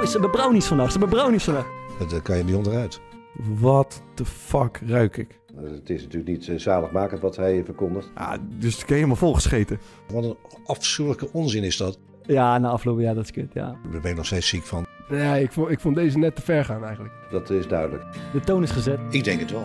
Boys, ze hebben brownies vandaag. Ze hebben brownies vandaag. Dat eh, kan je niet onderuit. Wat de fuck ruik ik? Het is natuurlijk niet eh, zaligmakend wat hij verkondigt. Ah, dus ik ben helemaal volgescheten. Wat een afschuwelijke onzin is dat. Ja, na afloop, ja, dat is kut, ja. Daar ben ik nog steeds ziek van. Nee, ik vond, ik vond deze net te ver gaan eigenlijk. Dat is duidelijk. De toon is gezet. Ik denk het wel.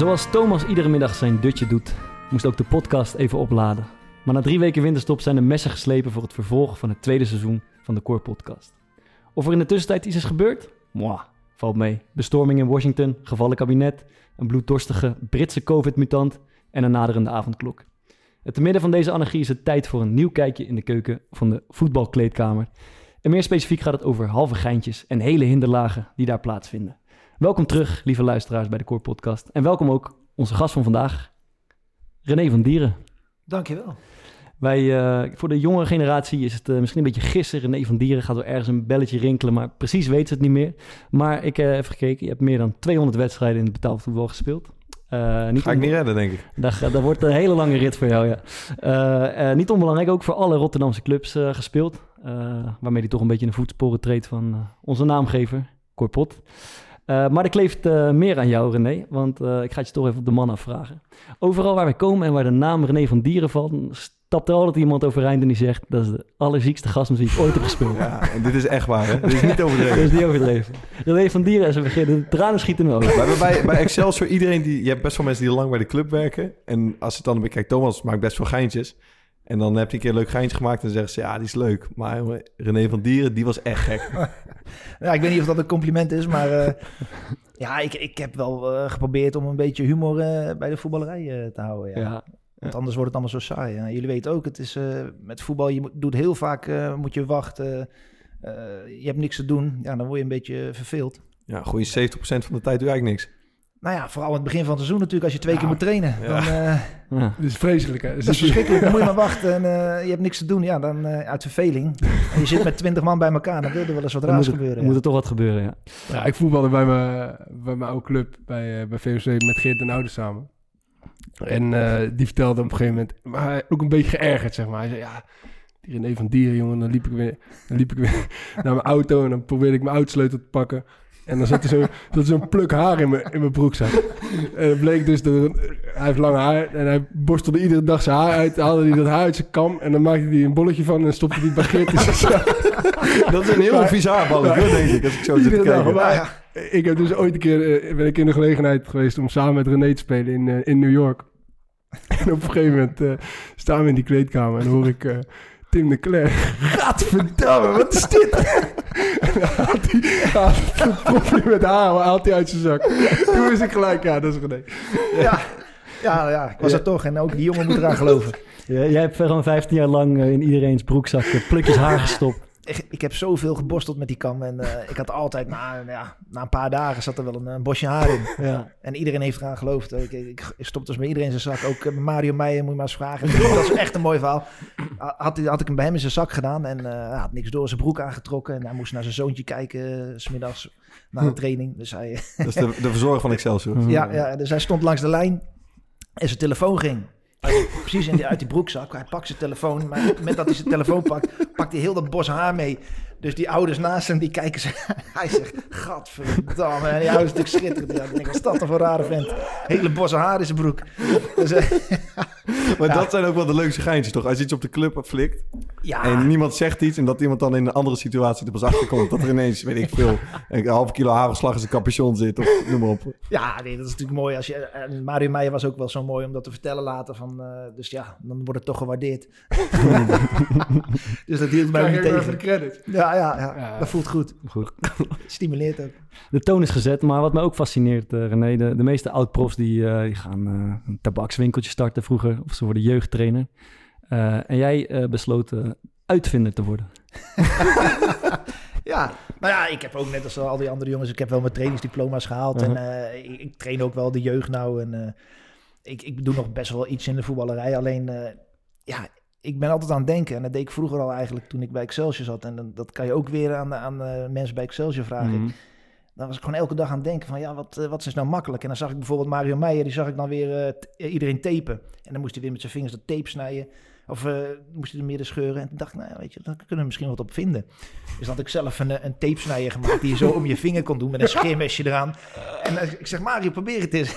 Zoals Thomas iedere middag zijn dutje doet, moest ook de podcast even opladen. Maar na drie weken winterstop zijn de messen geslepen voor het vervolg van het tweede seizoen van de Core Podcast. Of er in de tussentijd iets is gebeurd? Mwah, valt mee. Bestorming in Washington, gevallen kabinet, een bloeddorstige Britse COVID-mutant en een naderende avondklok. Het te midden van deze anarchie is het tijd voor een nieuw kijkje in de keuken van de voetbalkleedkamer. En meer specifiek gaat het over halve geintjes en hele hinderlagen die daar plaatsvinden. Welkom terug, lieve luisteraars, bij de Core Podcast. En welkom ook onze gast van vandaag, René van Dieren. Dankjewel. Wij, eh, voor de jongere generatie is het eh, misschien een beetje gissen. René van Dieren gaat wel ergens een belletje rinkelen, maar precies weet ze het niet meer. Maar ik heb even gekeken, je hebt meer dan 200 wedstrijden in het betaald voetbal gespeeld. Eh, niet Ga ik niet redden, denk ik. Daar, ga- daar wordt een hele lange rit voor jou, ja. Eh, eh, niet onbelangrijk, ook voor alle Rotterdamse clubs eh, gespeeld. eh, waarmee hij toch een beetje in de voetsporen treedt van eh, onze naamgever, Corpot. Eh, maar er kleeft eh, meer aan jou, René. Want eh, ik ga het je toch even op de man afvragen. Overal waar we komen en waar de naam René van Dieren valt... stapt er altijd iemand overeind en die zegt... dat is de allerziekste gast met wie ik ooit heb gespeeld. Ja, en dit is echt waar, hè? Dit is niet Dat overdreven. is niet overdreven. René van Dieren is een begin. De tranen schieten in mijn ogen. We hebben bij, bij Excelsior iedereen die... Je hebt best wel mensen die lang bij de club werken. En als het dan. Kijk, Thomas maakt best wel geintjes. En dan heb je een keer een leuk geintje gemaakt en zeggen ze... Ja, die is leuk. Maar jongen, René van Dieren, die was echt gek. Ja, ik weet niet of dat een compliment is, maar eh, ja, ik, ik heb wel eh, geprobeerd om een beetje humor eh, bij de voetballerij eh, te houden. Ja. Ja. Want anders wordt het allemaal zo saai. Jullie weten ook, het is eh, met voetbal, je moet, doet heel vaak, eh, moet je wachten. eh, je hebt niks te doen. Ja, dan word je een beetje verveeld. Ja, goede 70% van de tijd doe je eigenlijk niks. Nou ja, vooral in het begin van het seizoen natuurlijk, als je twee Ja. keer moet trainen. Ja. Dan, eh, Ja. Dit is vreselijk, hè? dat is verschrikkelijk. Dan moet je maar wachten en eh, je hebt niks te doen. Ja, dan eh, uit verveling. En je zit met twintig man bij elkaar, dan wil er wel eens wat raars moet, er, gebeuren. moet ja. er toch wat gebeuren, ja. Ja, ik voetbalde bij mijn, bij mijn oude club, bij, bij VOC, met Geert en Oude samen. En eh, die vertelde op een gegeven moment, maar hij ook een beetje geërgerd, zeg maar. Hij zei, ja, die René van Dieren, jongen, dan liep ik weer, dan liep ik weer naar mijn auto en dan probeerde ik mijn autosleutel te pakken. En dan zat er zo- zo'n pluk haar in mijn, in mijn broekzak. En het bleek dus, dat hij heeft lang haar en hij borstelde iedere dag zijn haar uit. haalde hij dat haar uit zijn kam en dan maakte hij een bolletje van en stopte bij Geert in zijn zak. Dat is een heel vies haarbal, Ja. denk ik, als ik zo zit te kijken. maar ik heb dus ooit een keer eh, ben ik in de gelegenheid geweest om samen met René te spelen in, eh, in New York. En op een gegeven moment eh, staan we in die kleedkamer en hoor ik Tim de Klerk. Gadverdamme, wat is dit? Haalt hij propje met haar haalt hij uit zijn zak. Toen wist ik gelijk, ja, dat is René. Ja, ja, ja, ik was er toch. En ook die jongen moet eraan geloven. Ja, Jij hebt gewoon 15 jaar lang eh, in iedereen's broekzak eh, plukjes haar gestopt. Ik, ik heb zoveel geborsteld met die kam. En eh, ik had altijd, na, ja, na een paar dagen zat er wel een, een bosje haar in. Ja. En iedereen heeft eraan geloofd. Ik, ik, ik stop dus bij iedereen in zijn zak. Ook eh, Mario Meijer, moet je maar eens vragen. Dat is echt een mooi verhaal. Had, ik hem bij hem in zijn zak gedaan. En eh, hij had niks door zijn broek aangetrokken. En hij moest naar zijn zoontje kijken, eh, s smiddags na de training. Dus hij, Dat is de, de verzorger van Excelsior. ja, ja, dus hij stond langs de lijn en zijn telefoon ging. Precies in die, uit die broekzak. Hij pakt zijn telefoon, maar met dat hij zijn telefoon pakt, pakt hij heel dat bos haar mee. Dus die ouders naast hem, die kijken ze. Hij zegt, gadverdamme. En die ouders natuurlijk schitterend. Ja, denk ik, wat is dat dan voor een rare vent? Hele bosse haar in zijn broek. Dus, eh, Maar Ja. dat zijn ook wel de leukste geintjes, toch? Als je iets op de club flikt ja, en niemand zegt iets... en dat iemand dan in een andere situatie er pas achter komt... dat er ineens, weet ik veel, een halve kilo hagelslag in zijn capuchon zit... of noem maar op. ja nee, dat is natuurlijk mooi. Als je, en Mario Meijer was ook wel zo mooi om dat te vertellen later. Van, eh, dus ja, dan wordt het toch gewaardeerd. dus dat hield mij niet ik even de tegen. credit. Ja, ja, ja, Ja. dat voelt goed. Goed. Stimuleert ook. De toon is gezet, maar wat mij ook fascineert, eh, René, de, de meeste oud-profs die, eh, die gaan eh, een tabakswinkeltje starten vroeger, of ze worden jeugdtrainer. Eh, en jij eh, besloot uitvinder te worden. Ja, nou ja, ik heb ook net als al die andere jongens, ik heb wel mijn trainingsdiploma's gehaald. En eh, ik, ik train ook wel de jeugd nou. En, ik, ik doe nog best wel iets in de voetballerij. Alleen, ja, ik ben altijd aan het denken. En dat deed ik vroeger al eigenlijk toen ik bij Excelsior zat. En dan- dat kan je ook weer aan, aan mensen bij Excelsior vragen. Mhm. Dan was ik gewoon elke dag aan het denken van, ja, wat, wat is nou makkelijk? En dan zag ik bijvoorbeeld Mario Meijer, die zag ik dan weer iedereen tapen. En dan moest hij weer met zijn vingers dat tape snijden. Of eh, moest hij er midden scheuren. En toen dacht ik, nou ja, weet je, daar kunnen we misschien wat op vinden. Dus dan had ik zelf een, eh, een tape snijder gemaakt die je zo om je vinger kon doen met een scheermesje eraan. En eh, ik zeg, Mario, probeer het eens.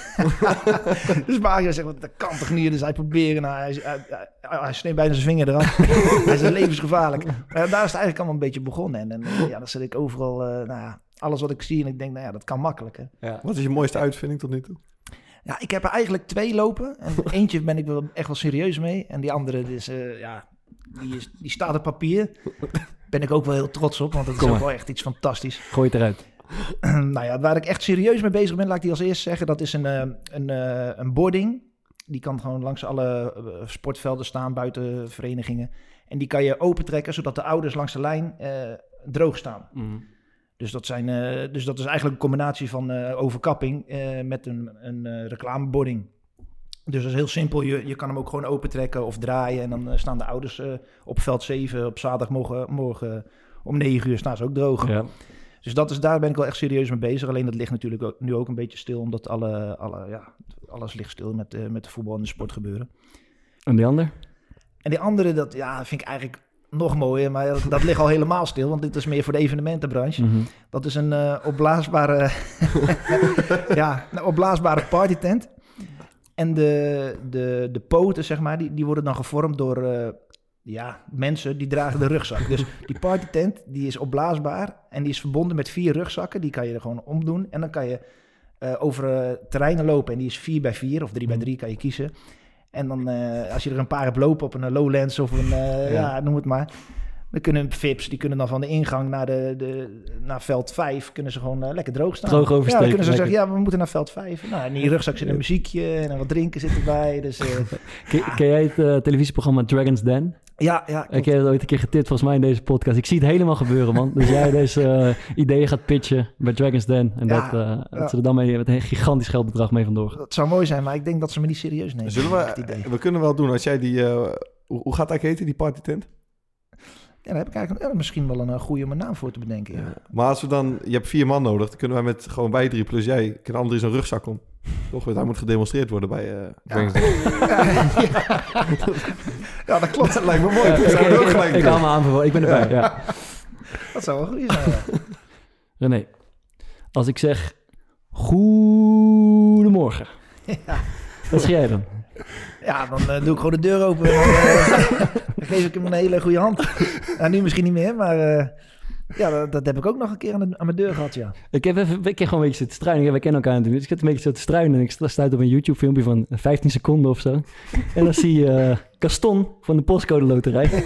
dus Mario zegt, "Wat, dat kan toch niet? Dus hij probeerde, nou, hij, hij, hij, hij sneed bijna zijn vinger eraf. hij is levensgevaarlijk. Maar daar is het eigenlijk allemaal een beetje begonnen. En, en eh, ja, dan zit ik overal, eh, nou ja, alles wat ik zie en ik denk, nou ja, dat kan makkelijker. Wat is je mooiste uitvinding tot nu toe? Ja, ik heb er eigenlijk twee lopen. En eentje ben ik wel echt wel serieus mee. En die andere, dus, eh, ja, die, is, die staat op papier. Ben ik ook wel heel trots op, want dat is Kom ook maar. wel echt iets fantastisch. Gooi het eruit. nou ja, waar ik echt serieus mee bezig ben, laat ik die als eerst zeggen. Dat is een, eh, een, eh, een boarding. Die kan gewoon langs alle sportvelden staan, buiten verenigingen. En die kan je opentrekken, zodat de ouders langs de lijn droog staan. Dus dat, zijn, eh, dus dat is eigenlijk een combinatie van eh, overkapping eh, met een, een reclamebording. Dus dat is heel simpel. Je, je kan hem ook gewoon opentrekken of draaien. En dan staan de ouders op veld 7 op zaterdagmorgen morgen om 9 uur staan ze ook droog. Ja. Dus dat is, daar ben ik wel echt serieus mee bezig. Alleen dat ligt natuurlijk ook, nu ook een beetje stil, omdat alle, alle, ja, alles ligt stil met, met de voetbal en de sport gebeuren. En die ander? En die andere, dat ja, vind ik eigenlijk nog mooier, maar dat, dat ligt al helemaal stil, want dit is meer voor de evenementenbranche. Mhm. Dat is een eh, opblaasbare, ja, een opblaasbare partytent. En de, de, de poten, zeg maar, die, die worden dan gevormd door eh, ja, mensen die dragen de rugzak. Dus die partytent die is opblaasbaar en die is verbonden met vier rugzakken. Die kan je er gewoon omdoen. En dan kan je eh, over terreinen lopen en die is 4 bij 4 of 3 bij 3 kan je kiezen. En dan eh, als je er een paar hebt lopen op een Lowlands of een, eh, ja. noem het maar. Dan kunnen VIP's, die kunnen dan van de ingang naar, de, de, naar veld 5, kunnen ze gewoon eh, lekker droog staan. Droog Ja, oversteken, dan kunnen ze lekker. zeggen, ja, we moeten naar veld 5. Nou, in die rugzak zit een muziekje en wat drinken zit erbij. Dus eh, Ken, ken jij het eh, televisieprogramma Dragon's Den? Ja, ja. Ik heb het ooit een keer getipt volgens mij in deze podcast. Ik zie het helemaal gebeuren, man. Dus jij deze eh, ideeën gaat pitchen bij Dragon's Den. En Ja, dat, eh, ja. dat ze er dan mee met een gigantisch geldbedrag mee vandoor gaan. Dat zou mooi zijn, maar ik denk dat ze me niet serieus nemen. Zullen Het we, idee. we kunnen wel doen als jij die... eh, hoe, gaat dat heten, die partytent? Ja, daar heb ik eigenlijk ja, misschien wel een eh, goede om een naam voor te bedenken. Ja. Maar als we dan... Je hebt vier man nodig. Dan kunnen wij met gewoon wij drie plus jij... Alle drie zo'n rugzak om. Toch? Want Hij moet gedemonstreerd worden bij... eh Den. ja, dat klopt. Dat lijkt me mooi. Ik, ik, ook ik, gelijk ik doen. hou me aan ik ben erbij. Ja. Dat zou wel goed zijn. René, als ik zeg goedemorgen, Ja. wat zeg jij dan? Ja, dan eh, doe ik gewoon de deur open. En dan, dan geef ik hem een hele goede hand. Nou, nu misschien niet meer, maar eh, ja, dat, dat heb ik ook nog een keer aan, de, aan mijn deur gehad, ja. Ik heb even ik heb gewoon een beetje zitten struinen. Ja, wij kennen elkaar natuurlijk. Dus ik heb een beetje zitten struinen. En ik stuit op een YouTube filmpje van 15 seconden of zo. En dan zie je eh, Gaston van de postcode loterij.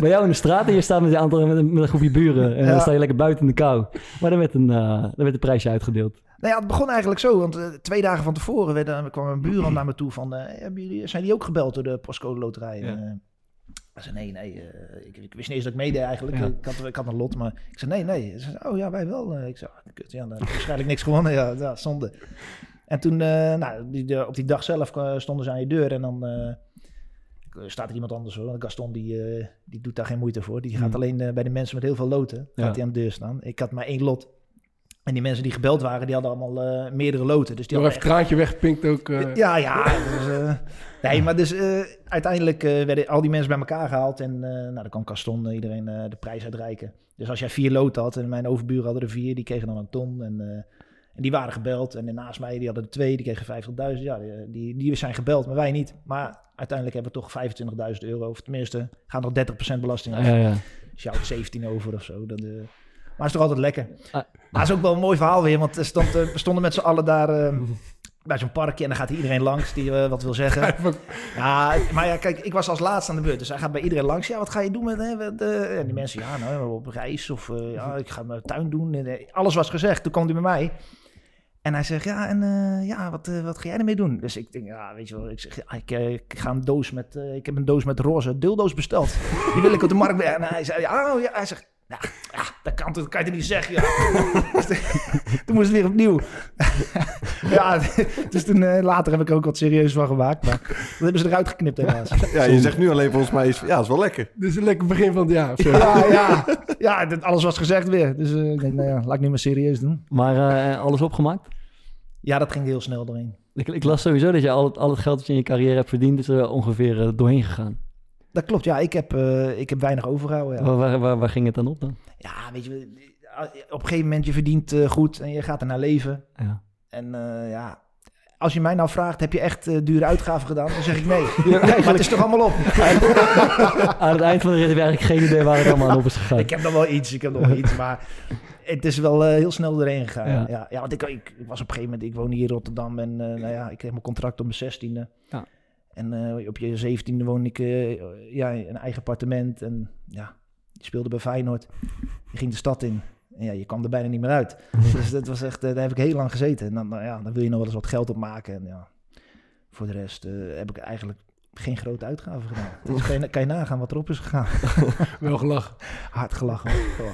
Bij jou in de straat en je staat met een, aantal, met een, met een groepje buren. En dan Ja. sta je lekker buiten in de kou. Maar dan werd een, eh dan werd een prijsje uitgedeeld. Nou ja, het begon eigenlijk zo, want eh, twee dagen van tevoren werden, kwam een buurman naar me toe van, eh, hebben jullie, zijn die ook gebeld door de postcode loterij? Ja. Ik zei, nee, nee, eh, ik, ik wist niet eens dat ik meedeed eigenlijk. Ja. Ik, had, ik had een lot, maar ik zei, nee, nee. Ze zei, oh ja, wij wel. Eh, Ik zei, ah, kut, ja, dan heb ik waarschijnlijk niks gewonnen. Ja, ja zonde. En toen, eh, nou, die, de- op die dag zelf stonden ze aan je deur en dan staat er iemand anders hoor. Gaston, die, die doet daar geen moeite voor. Die gaat Hmm. alleen bij de mensen met heel veel loten, gaat hij aan de deur staan. Ik had maar één lot. En die mensen die gebeld waren, die hadden allemaal eh, meerdere loten. Dus die Nog even traantje wegpinkt ook. eh, ja, ja. Dus, eh, nee, maar dus eh, uiteindelijk eh, werden al die mensen bij elkaar gehaald. En eh, nou, dan kan Caston eh, iedereen eh, de prijs uitreiken. Dus als jij vier loten had en mijn overburen hadden er vier, die kregen dan een ton. En, eh, en die waren gebeld. En naast mij, die hadden er twee, die kregen 50.000. Ja, die, die, die zijn gebeld, maar wij niet. Maar uiteindelijk hebben we toch 25.000 euro. Of tenminste, gaan er 30% belasting af. Ja, ja. Dus je houdt 17 over of zo. Dat, eh, maar het is toch altijd lekker. Ah. Maar het is ook wel een mooi verhaal weer. Want er stond, eh, we stonden met z'n allen daar eh, bij zo'n parkje. En dan gaat iedereen langs die eh, wat wil zeggen. Ja, maar ja, kijk, ik was als laatste aan de beurt. Dus hij gaat bij iedereen langs. Ja, wat ga je doen met... Hè, met, en die mensen, ja, nou, op reis. Of ja, ik ga mijn tuin doen. En, alles was gezegd. Toen kwam hij bij mij. En hij zegt, ja, en ja, wat, wat ga jij ermee doen? Dus ik denk, ja, weet je wel, ik zeg, ja, ik, ik ga een doos met, ik heb een doos met roze dildo's besteld. Die wil ik op de markt brengen. En hij zei, ja, oh, ja, hij zegt, ja, ja, dat kan, dat kan je niet zeggen, ja. toen moest het weer opnieuw. ja, dus toen eh, later heb ik er ook wat serieus van gemaakt. Maar dat hebben ze eruit geknipt helaas. Ja, je zegt nu alleen volgens mij, is, ja, dat is wel lekker. Dit is een lekker begin van het jaar. Ja, ja, ja dit- alles was gezegd weer. Dus eh, ik denk, nou ja, laat ik nu maar serieus doen. Maar eh, alles opgemaakt? Ja, dat ging heel snel doorheen. Ik, ik las sowieso dat je al het, al het geld dat je in je carrière hebt verdiend... is er ongeveer doorheen gegaan. Dat klopt, ja. Ik heb, eh, ik heb weinig overgehouden. Ja. Waar, waar, waar, ging het dan op dan? ja, weet je, op een gegeven moment je verdient eh, goed en je gaat er naar leven. Ja. En eh, ja, als je mij nou vraagt, heb je echt dure uitgaven gedaan? Dan zeg ik nee. nee maar het is toch allemaal op? Aan het eind van de rit heb je eigenlijk geen idee waar het allemaal aan op is gegaan. ik heb nog wel iets, ik heb nog wel iets, maar het is wel eh, heel snel doorheen gegaan. Ja. Ja, ja, want ik, ik, ik was op een gegeven moment, ik woon hier in Rotterdam en eh, nou ja, ik kreeg mijn contract op mijn zestiende. Ja. En eh, op je zeventiende woon ik eh, ja, in een eigen appartement en ja, je speelde bij Feyenoord. Je ging de stad in. En ja, je kwam er bijna niet meer uit. dus dat was echt, eh, daar heb ik heel lang gezeten. En dan, nou ja, dan wil je nog wel eens wat geld opmaken. En ja, voor de rest heb ik eigenlijk geen grote uitgaven gedaan. Dus kan je, kan je nagaan wat erop is gegaan. Wel gelachen. Hard gelachen. Oh.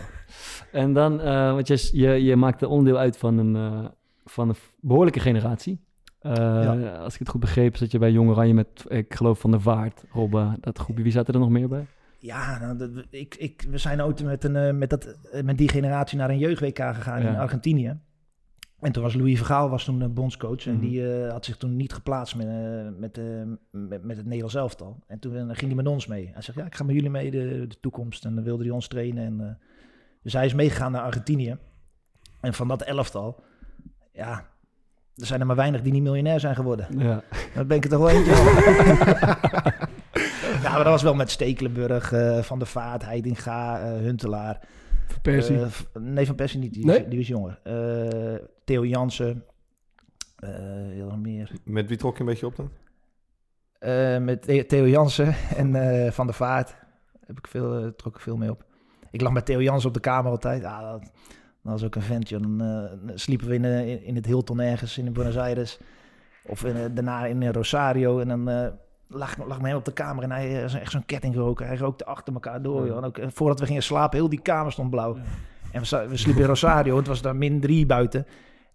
En dan, want je, je, maakte onderdeel uit van een, van een behoorlijke generatie. Eh, Als ik het goed begreep, zat je bij Jong Oranje met, ik geloof, Van der Vaart, Robben, dat groepje. Wie zaten er nog meer bij? Ja, nou, dat- ik, ik, we zijn ooit met, een, eh, met, dat, eh, met die generatie naar een jeugd-WK gegaan in. Argentinië. En toen was Louis Vergaal was toen eh, bondscoach. En Mhm. die had zich toen niet geplaatst met, met, met, met het Nederlands elftal. En toen ging hij met ons mee. Hij zegt, ja, ik ga met jullie mee de, de toekomst. En dan wilde hij ons trainen. En, dus hij is meegegaan naar Argentinië. En van dat elftal, ja, er zijn er maar weinig die niet miljonair zijn geworden. Ja. Daar ben ik er toch wel eentje Ja, maar dat was wel met Stekelenburg, eh, Van der Vaart, Heidinga, eh, Huntelaar. Van Persie. Eh, nee, Van Persie niet, die, Nee? was, die was jonger. Eh, Theo Jansen. eh heel nog meer. Met wie trok je een beetje op dan? Eh, met The- Theo Jansen en eh, Van der Vaart heb ik veel, trok ik veel mee op. Ik lag met Theo Jansen op de kamer altijd. Ja, dat, dat was ook een ventje. Dan eh, sliepen we in, eh, in, in het Hilton ergens in Buenos Aires. Of in, eh, daarna in Rosario. En dan lag, lag me hem op de kamer en hij echt zo'n ketting roken. Hij rookte achter elkaar door. Joh. En ook, voordat we gingen slapen, heel die kamer stond blauw. En we, we sliepen in Rosario. Het was daar min drie buiten.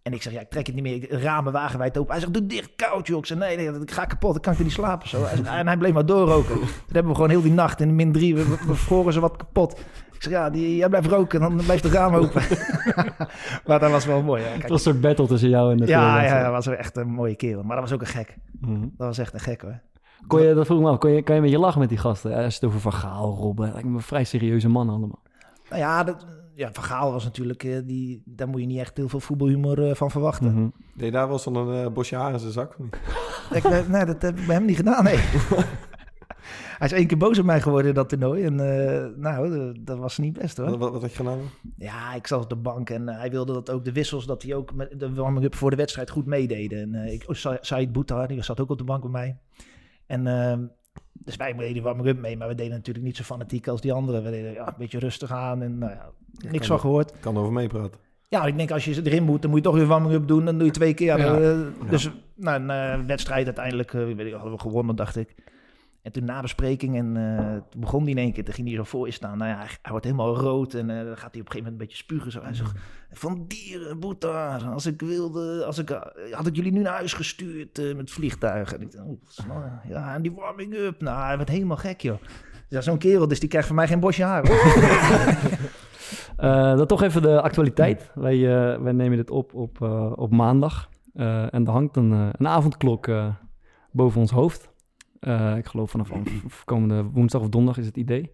En ik zeg, ja, ik trek het niet meer. Ik- Ramen wagenwijd open. Hij zegt, doe dicht, koud, joh. Ik zeg, nee, nee, ik ga kapot. Ik kan er niet slapen. Zo. Hij zegt, En hij bleef maar doorroken. Toen hebben we gewoon heel die nacht in min drie. We, we, we vroren ze wat kapot. Ik zeg, ja, die, jij blijft roken. Dan blijft de raam open. maar dat was wel mooi. Het Kijk, was een soort battle tussen jou en de ja, ja, dat was echt een mooie kerel. Maar dat was ook een gek. Mhm. Dat was echt een gek, hoor. Kon je, dat vroeg ik me af, kon je, kan je met je lachen met die gasten? Als je het over Van Gaal, Robben, lijkt me vrij serieuze mannen allemaal. Nou ja, dat, ja, Van Gaal was natuurlijk... eh, die, daar moet je niet echt heel veel voetbalhumor eh, van verwachten. Mhm. Deed je daar wel zo'n een bosje haar in zijn zak? of niet? Ik, eh, nee, dat heb ik bij hem niet gedaan, nee. Hij is één keer boos op mij geworden in dat toernooi. En eh, nou, eh, dat was niet best hoor. Wat, wat, had je gedaan? Ja, ik zat op de bank en eh, hij wilde dat ook de wissels, dat hij ook met de warming-up voor de wedstrijd goed meededen. En eh, ik, oh, Sa- Said Boutar, die zat ook op de bank bij mij. En ehm, dus wij deden de warming-up mee, maar we deden natuurlijk niet zo fanatiek als die anderen. We deden ja, een beetje rustig aan en nou ja, niks kan van gehoord. Kan over meepraten. Ja, ik denk als je erin moet, dan moet je toch weer warming-up doen. Dan doe je twee keer. Ja. Dus nou, een wedstrijd uiteindelijk, eh, weet ik, hadden we gewonnen, dacht ik. En toen na bespreking, en eh, toen begon hij in één keer, toen ging hij zo voor je staan. Nou ja, hij, wordt helemaal rood en eh, dan gaat hij op een gegeven moment een beetje spugen. Zo. Hij zegt, van dieren, Boeta, als ik wilde, als ik, eh, had ik jullie nu naar huis gestuurd met vliegtuigen. En ik dacht, ja, en die warming-up, nou, hij werd helemaal gek, joh. Ja, zo'n kerel, dus die krijgt van mij geen bosje haar. dan toch even de actualiteit. Wij, wij nemen dit op op, op maandag. En er hangt een, een avondklok boven ons hoofd. Eh, ik geloof vanaf komende woensdag of donderdag is het idee.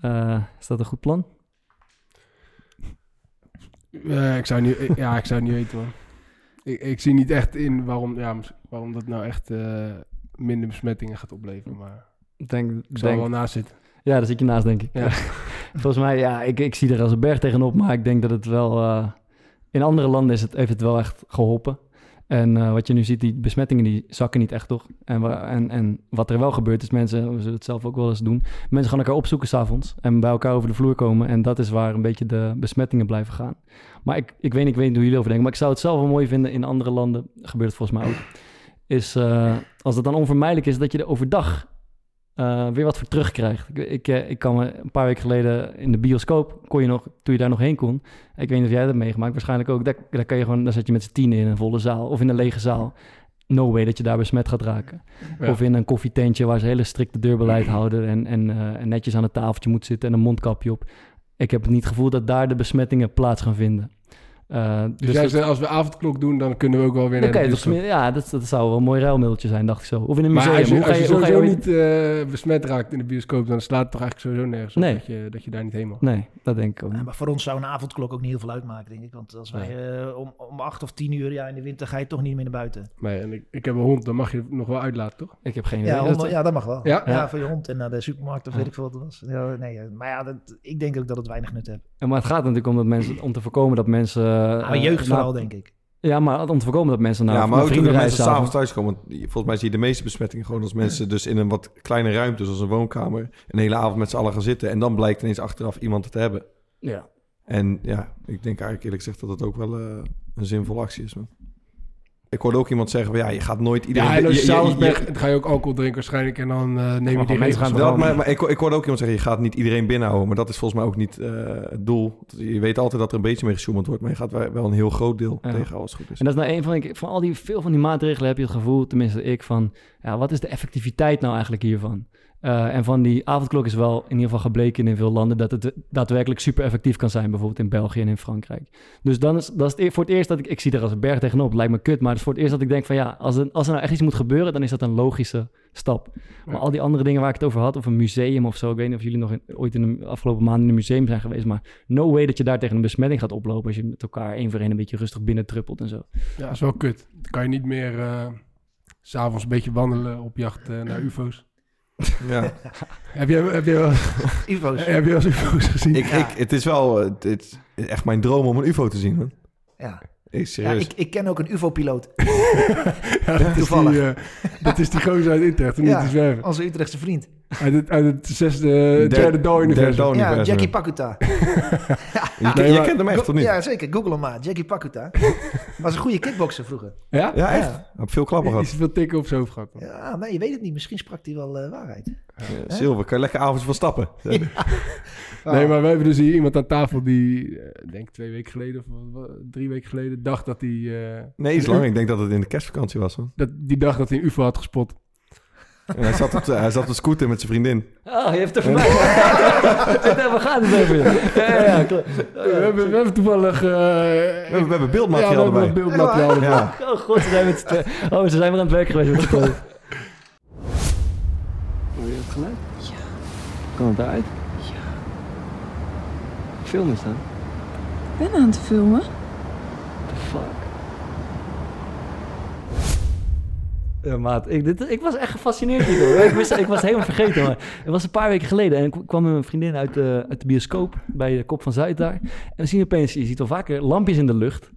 Eh, is dat een goed plan? Eh, ik zou ik- ja, ik zou het niet weten, man. Ik, ik zie niet echt in waarom, ja, waarom dat nou echt minder besmettingen gaat opleveren. Maar Ik denk, ik er denk, wel naast zitten. ja, daar zit je naast, denk ik. Ja. Volgens mij, ja, ik, ik zie er als een berg tegenop. Maar ik denk dat het wel... in andere landen is het, heeft het wel echt geholpen. En eh, wat je nu ziet, die besmettingen die zakken niet echt, toch? En, en, en wat er wel gebeurt is, mensen, we zullen het zelf ook wel eens doen... mensen gaan elkaar opzoeken s'avonds en bij elkaar over de vloer komen. En dat is waar een beetje de besmettingen blijven gaan. Maar ik, ik, weet, ik weet niet hoe jullie over denken, maar ik zou het zelf wel mooi vinden in andere landen... gebeurt het volgens mij ook... is eh, als het dan onvermijdelijk is dat je er overdag eh, weer wat voor terugkrijgt. Ik, ik, eh, ik kan me een paar weken geleden in de bioscoop, kon je nog, toen je daar nog heen kon. Ik weet niet of jij dat meegemaakt, waarschijnlijk ook. Daar, daar kan je gewoon, daar zit je met z'n tienen in een volle zaal of in een lege zaal. No way dat je daar besmet gaat raken. Ja. Of in een koffietentje waar ze hele strikte deurbeleid houden en, en, eh, en netjes aan het tafeltje moet zitten en een mondkapje op. Ik heb niet het gevoel dat daar de besmettingen plaats gaan vinden. Eh, Dus, jij dat- zegt, als we avondklok doen, dan kunnen we ook wel weer naar de bioscoop. tenminste- ja, dat, dat zou wel een mooi ruilmiddeltje zijn, dacht ik zo. Of in een Maar museum. als je, hoe ga als je, je hoe ga je sowieso niet eh, besmet raakt in de bioscoop, dan slaat het toch eigenlijk sowieso nergens op Nee. dat, je, dat je daar niet heen mag. Nee, dat denk ik ook Ja, maar voor ons zou een avondklok ook niet heel veel uitmaken, denk ik. Want als wij eh, om, om acht of tien uur, ja, in de winter ga je toch niet meer naar buiten. Nee, en ik, ik heb een hond, dan mag je nog wel uitlaten, toch? Ik heb geen idee. Ja, ja, dat mag wel. Ja? Ja, Ja. voor je hond en naar de supermarkt of Ja. weet ik veel wat het was. Ja, nee, maar ja, dat, ik denk ook dat het weinig nut heeft. Maar het gaat natuurlijk om, dat mensen, om te voorkomen dat mensen... Maar eh, jeugd na- vooral, denk ik. Ja, maar om te voorkomen dat mensen naar, ja, maar ook toen de mensen s'avonds thuis komen. want Volgens mij zie je de meeste besmettingen gewoon als mensen dus in een wat kleine ruimte, zoals een woonkamer, een hele avond met z'n allen gaan zitten. En dan blijkt ineens achteraf iemand het te hebben. Ja. En ja, ik denk eigenlijk eerlijk gezegd dat het ook wel eh, een zinvolle actie is. man. Ik hoorde ook iemand zeggen, van, ja, je gaat nooit iedereen... Ja, en als je je- je- s'avonds je- bent, dan ga je ook alcohol drinken waarschijnlijk en dan eh, neem je die mensen regels gaan wel. Dat, maar, maar ik, ik hoorde ook iemand zeggen, je gaat niet iedereen binnenhouden. Maar dat is volgens mij ook niet eh, het doel. Je weet altijd dat er een beetje mee gesjoemeld wordt. Maar je gaat wel een heel groot deel Ja. tegen als het goed is. En dat is nou een van, die- van al die, veel van die maatregelen heb je het gevoel, tenminste ik, van ja, wat is de effectiviteit nou eigenlijk hiervan? Eh, en van die avondklok is wel in ieder geval gebleken in veel landen dat het daadwerkelijk super effectief kan zijn, bijvoorbeeld in België en in Frankrijk. Dus dan is dat is het e- voor het eerst dat ik, ik zie er als een berg tegenop, lijkt me kut, maar het is voor het eerst dat ik denk van ja, als er, als er nou echt iets moet gebeuren, dan is dat een logische stap. Maar al die andere dingen waar ik het over had, of een museum of zo, ik weet niet of jullie nog in- ooit in de afgelopen maanden in een museum zijn geweest, maar no way dat je daar tegen een besmetting gaat oplopen als je met elkaar één voor één een beetje rustig binnen truppelt en zo. Ja, dat is wel kut. Dan kan je niet meer eh, s s'avonds een beetje wandelen op jacht eh, naar ufo's. Ja. Heb je, heb je, wel, Ivo's. heb je wel eens ufo's gezien? ik, Ja. ik, het is wel eh, het is echt mijn droom om een ufo te zien. Man. Ja. Ik, Ja, serieus. ik, ik ken ook een UFO-piloot. Ja, dat, is die, toevallig. eh, dat is die gozer uit Utrecht, om Ja. niet. Onze Utrechtse vriend. Uit het, uit het zesde, Derde- derde Dawn. Ja. Jackie Pakuta. je, Nee, je maar- kent hem echt, of niet? Ja, zeker. Google hem maar. Jackie Pakuta. Was een goede kickbokser vroeger. Ja? Ja, echt? Ja. Heb veel klappen gehad. Is veel tikken op zijn hoofd gehad. dan? Ja, nee, je weet het niet. Misschien sprak hij wel eh, waarheid. Ja, Silver, kan je lekker avondje van stappen. Nee, maar we hebben dus hier iemand aan tafel die, eh, denk twee weken geleden of drie weken geleden, dacht dat hij, eh, Nee, iets lang. Ik denk dat het in de kerstvakantie was. Man. dat, die dacht dat hij een ufo had gespot. En hij, zat op, de- hij zat op de scooter met zijn vriendin. Oh, je hebt er voorbij. We gaan het over. Ja, ja, ja, we, hebben, we hebben toevallig... eh, We hebben, we hebben ja, we beeldmateriaal hebben erbij. beeldmateriaal erbij. Ja. Oh god, ze zijn met. Oh, ze zijn weer aan het werk geweest met z'n tweeën. Hoor je het geluid? Ja. Kan het daaruit? Ja. Film is dat? Ik ben aan het filmen. Ja, maat, ik, dit, ik was echt gefascineerd hierdoor. ik, wist, ik was helemaal vergeten, maar het was een paar weken geleden. En ik kwam met mijn vriendin uit de, uit de bioscoop bij de Kop van Zuid daar. En we zien opeens, je ziet wel vaker lampjes in de lucht.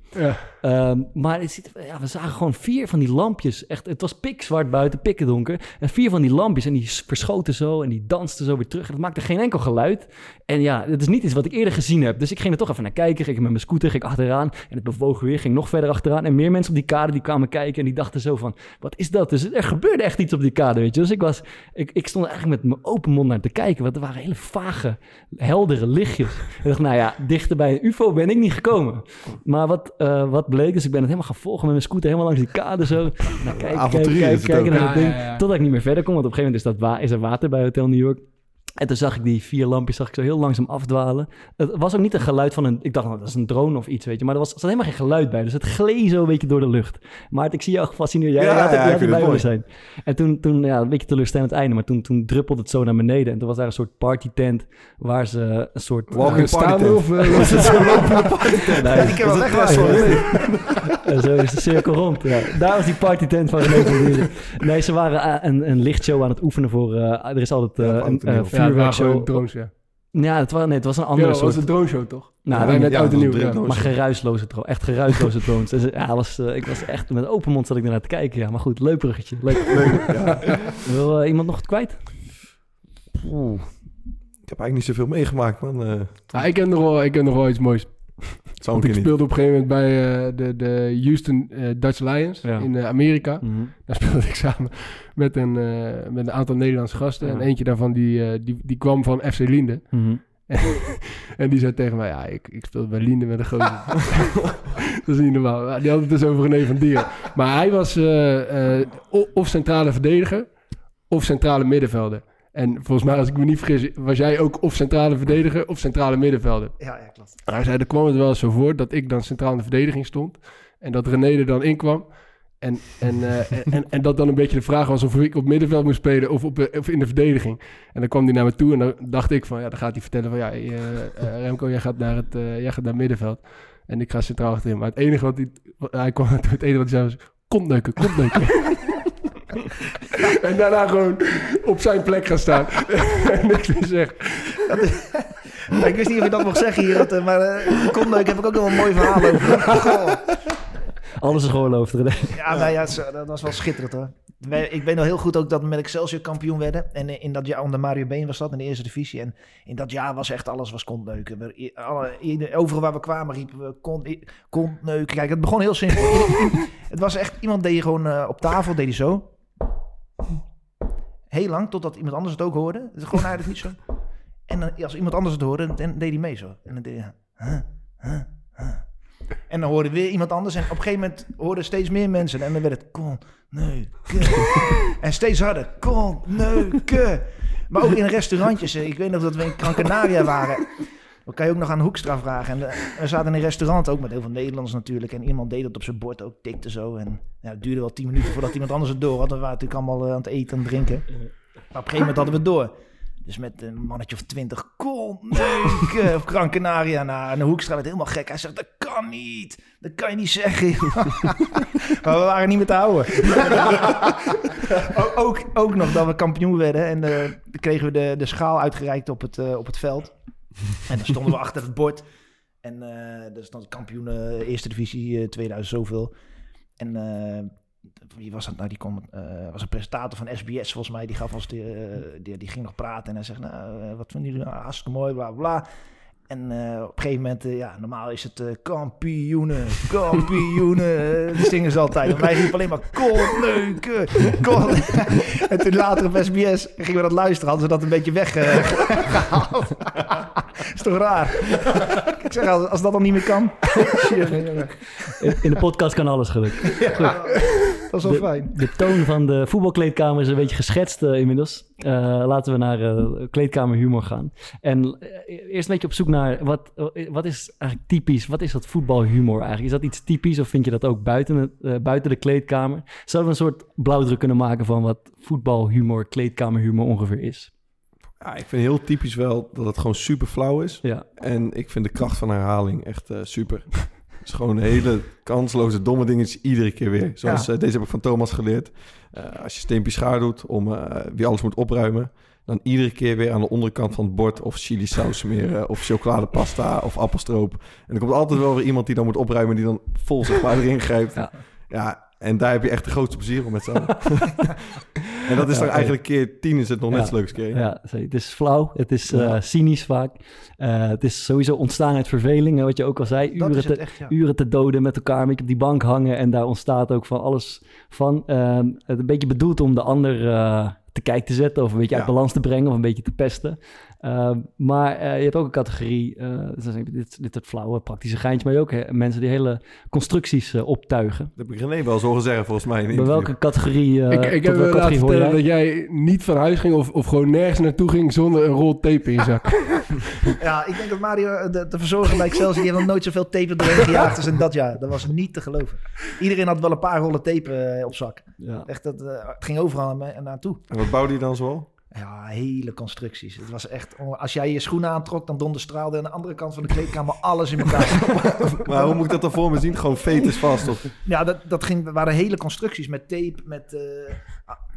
Ehm, maar het ja, we zagen gewoon vier van die lampjes. Echt, het was pikzwart buiten, pikkendonker. En vier van die lampjes en die verschoten zo en die dansten zo weer terug. En dat maakte geen enkel geluid. En ja, het is niet iets wat ik eerder gezien heb. Dus ik ging er toch even naar kijken. Ging met mijn scooter, ging achteraan. En het bewoog weer, ging nog verder achteraan. En meer mensen op die kade die kwamen kijken en die dachten zo van... Wat is dat? Dus er gebeurde echt iets op die kade, weet je. Dus ik, was, ik, ik stond eigenlijk met mijn open mond naar te kijken. Want er waren hele vage, heldere lichtjes. Ik dacht, nou ja, dichter bij een ufo ben ik niet gekomen. Maar wat, eh, wat bleek, dus ik ben het helemaal gaan volgen met mijn scooter helemaal langs die kade zo. Nou, kijken, kijken, Avonturier kijken, is het kijken ook. naar dat ding. ja, ja. Totdat ik niet meer verder kon, want op een gegeven moment is, dat wa- is er water bij Hotel New York. En toen zag ik die vier lampjes zag ik zo heel langzaam afdwalen. Het was ook niet een geluid van een... Ik dacht, nou, dat is een drone of iets, weet je. Maar er was, er zat helemaal geen geluid bij. Dus het gleed zo een beetje door de lucht. Maar ik zie jou gefascineerd. Jij Ja, ja, het willen zijn. En toen, toen ja, een beetje teleurstellend einde. Maar toen, toen druppelde het zo naar beneden. En toen was daar een soort partytent... waar ze een soort... Walking Eh, party tent. of uh, was het zo lopen? Nee, ik heb wel weggewaaid. en zo is de cirkel rond. Ja. Daar was die partytent van René van Buren. Nee, ze waren eh, een, een lichtshow aan het oefenen voor... eh, er is altijd eh, een Ja, het waren vuurwerkshow. gewoon drones, ja. Ja, het was, nee, het was een Ja, andere was soort... een drone show, toch? Nou, Ja, net ja, oud en dat nieuw. was ja. maar geruisloze drones. Echt geruisloze drones. Dus, ja, was, eh, ik was echt met open mond zat ik ernaar te kijken. Ja, maar goed, leuk bruggetje. Leuk. Wil eh, iemand nog het kwijt? Ik heb eigenlijk niet zoveel meegemaakt, man. Eh, Ja, ik, heb nog wel, ik heb nog wel iets moois. Zou Want een ik niet. speelde op een gegeven moment bij eh, de, de Houston eh, Dutch Lions Ja. in eh, Amerika. Mhm. Daar speelde ik samen met een, met een aantal Nederlandse gasten. Ja. En eentje daarvan die, die, die kwam van FC Liende. Mhm. En die zei tegen mij, ja, ik, ik speelde bij Liende met een gozer. dat is niet normaal. Die had het dus over René van Dieren. Maar hij was of centrale verdediger of centrale middenvelder. En volgens mij, als ik me niet vergis, was jij ook of centrale verdediger of centrale middenvelder. Ja, ja, klopt. Hij zei, er kwam het wel eens zo voor dat ik dan centraal in de verdediging stond. En dat René er dan in kwam. En, en, eh, en, en, en dat dan een beetje de vraag was of ik op middenveld moest spelen of, op, eh, of in de verdediging. En dan kwam hij naar me toe en dan dacht ik van, ja, dan gaat hij vertellen van, ja, eh, Remco, jij gaat, naar het, jij gaat naar middenveld. En ik ga centraal achterin. Maar het enige wat hij, hij kwam, het enige wat hij zei was, kontneuken, kontneuken. en daarna gewoon op zijn plek gaan staan. en niks meer zeggen. Ik wist niet of je dat mocht zeggen hier, eh, maar uh, Kondijk heb ik ook nog een mooi verhaal over. Goh. Alles is geoorloofd, René. Ja, nou ja, dat was wel schitterend hoor. Ik weet nog heel goed ook dat we met Excelsior kampioen werden. En eh, in dat jaar onder Mario Been was dat, in de eerste divisie. En in dat jaar was echt alles was kontneuken. We- alle- Overal waar we kwamen riepen we kont, kontneuken. Kijk, het begon heel simpel. Het was echt, iemand deed gewoon eh, op tafel, deed hij zo. Heel lang, totdat iemand anders het ook hoorde. Het is gewoon eigenlijk niet zo. En dan, als iemand anders het hoorde, dan deed hij mee zo. En dan deed hij... huh, huh, huh. En dan hoorde weer iemand anders. En op een gegeven moment hoorden steeds meer mensen. En dan werd het kon, neuken. en steeds harder. Kon, neuken. Maar ook in restaurantjes. Ik weet nog dat we in Gran Canaria waren. Dan kan je ook nog aan Hoekstra vragen. En eh, we zaten in een restaurant, ook met heel veel Nederlanders natuurlijk. En iemand deed dat op zijn bord ook, tikte zo. En ja, het duurde wel tien minuten voordat iemand anders het door had. We waren natuurlijk allemaal eh, aan het eten en drinken. Maar op een gegeven moment hadden we het door. Dus met een mannetje of twintig, kom, neuken, of Gran Canaria. Nou, en de Hoekstra werd helemaal gek. Hij zegt, dat kan niet. Dat kan je niet zeggen. maar we waren niet meer te houden. ook, ook, nog dat we kampioen werden. En eh, dan kregen we de, de schaal uitgereikt op het, eh, op het veld. En dan stonden we achter het bord. En eh dat stond kampioen eh, eerste divisie eh, 2000 zoveel. En wie was dat nou? Die kon, was een presentator van SBS volgens mij. Die gaf als die, die, die ging nog praten. En hij zegt, nou, wat vinden jullie nou? Hartstikke mooi, bla, bla. En eh, op een gegeven moment, eh, ja, normaal is het eh, kampioenen, kampioenen. die zingen ze altijd. En wij riepen alleen maar koolneuken, kool. en toen later op SBS gingen we dat luisteren. Hadden ze dat een beetje weggehaald. is toch raar? Ik zeg, als, als dat dan niet meer kan. In de podcast kan alles gelukkig. Ja, dat is wel De- fijn. De toon van de voetbalkleedkamer is een beetje geschetst eh, inmiddels. Eh, laten we naar eh, kleedkamerhumor gaan. En eerst een beetje op zoek naar wat, wat is eigenlijk typisch? Wat is dat voetbalhumor eigenlijk? Is dat iets typisch of vind je dat ook buiten, het, eh, buiten de kleedkamer? Zouden we een soort blauwdruk kunnen maken van wat voetbalhumor, kleedkamerhumor ongeveer is? Ja, ik vind heel typisch wel dat het gewoon super flauw is. Ja, En ik vind de kracht van herhaling echt eh, super. Is gewoon hele kansloze, domme dingetjes iedere keer weer. Zoals Ja. eh, deze heb ik van Thomas geleerd. Eh, als je steempje schaar doet om eh, wie alles moet opruimen... dan iedere keer weer aan de onderkant van het bord... of chili saus smeren, of chocoladepasta, of appelstroop. En er komt altijd wel weer iemand die dan moet opruimen... die dan vol maar erin grijpt. Ja. Ja. En daar heb je echt de grootste plezier om met z'n allen. en dat is Ja, dan ja. eigenlijk keer tien is het nog net zo leuk keer ja het is flauw, het is eh, Ja. cynisch vaak. Eh, het is sowieso ontstaan uit verveling, hè, wat je ook al zei. Uren te, het echt, ja. uren te doden met elkaar, een beetje op die bank hangen. En daar ontstaat ook van alles van. Ehm, het een beetje bedoeld om de ander eh, te kijk te zetten of een beetje uit balans te brengen of een beetje te pesten. Ehm, maar eh, je hebt ook een categorie, eh, dit, dit soort flauwe praktische geintjes, maar je hebt ook hè, mensen die hele constructies eh, optuigen. Dat heb ik René wel horen zeggen volgens mij. In Bij welke categorie, eh ik ik heb me laten categorie hoor vertellen jij? dat jij niet van huis ging of, of gewoon nergens naartoe ging zonder een rol tape in je zak. Ja, ik denk dat Mario, eh, de, de verzorger bij Excelsior, die heeft nog nooit zoveel tape erin gejaagd als in dat jaar. Dat was niet te geloven. Iedereen had wel een paar rollen tape eh, op zak. Ja. Echt, dat, eh, het ging overal naar- naartoe. En wat bouwde hij dan zoal? Ja, hele constructies. Het was echt, als jij je schoenen aantrok, dan donderstraalde aan de andere kant van de kleedkamer alles in elkaar. Maar hoe moet ik dat dan voor me zien? Gewoon fetus vast? Of... ja, dat, dat ging, waren hele constructies met tape, met... eh,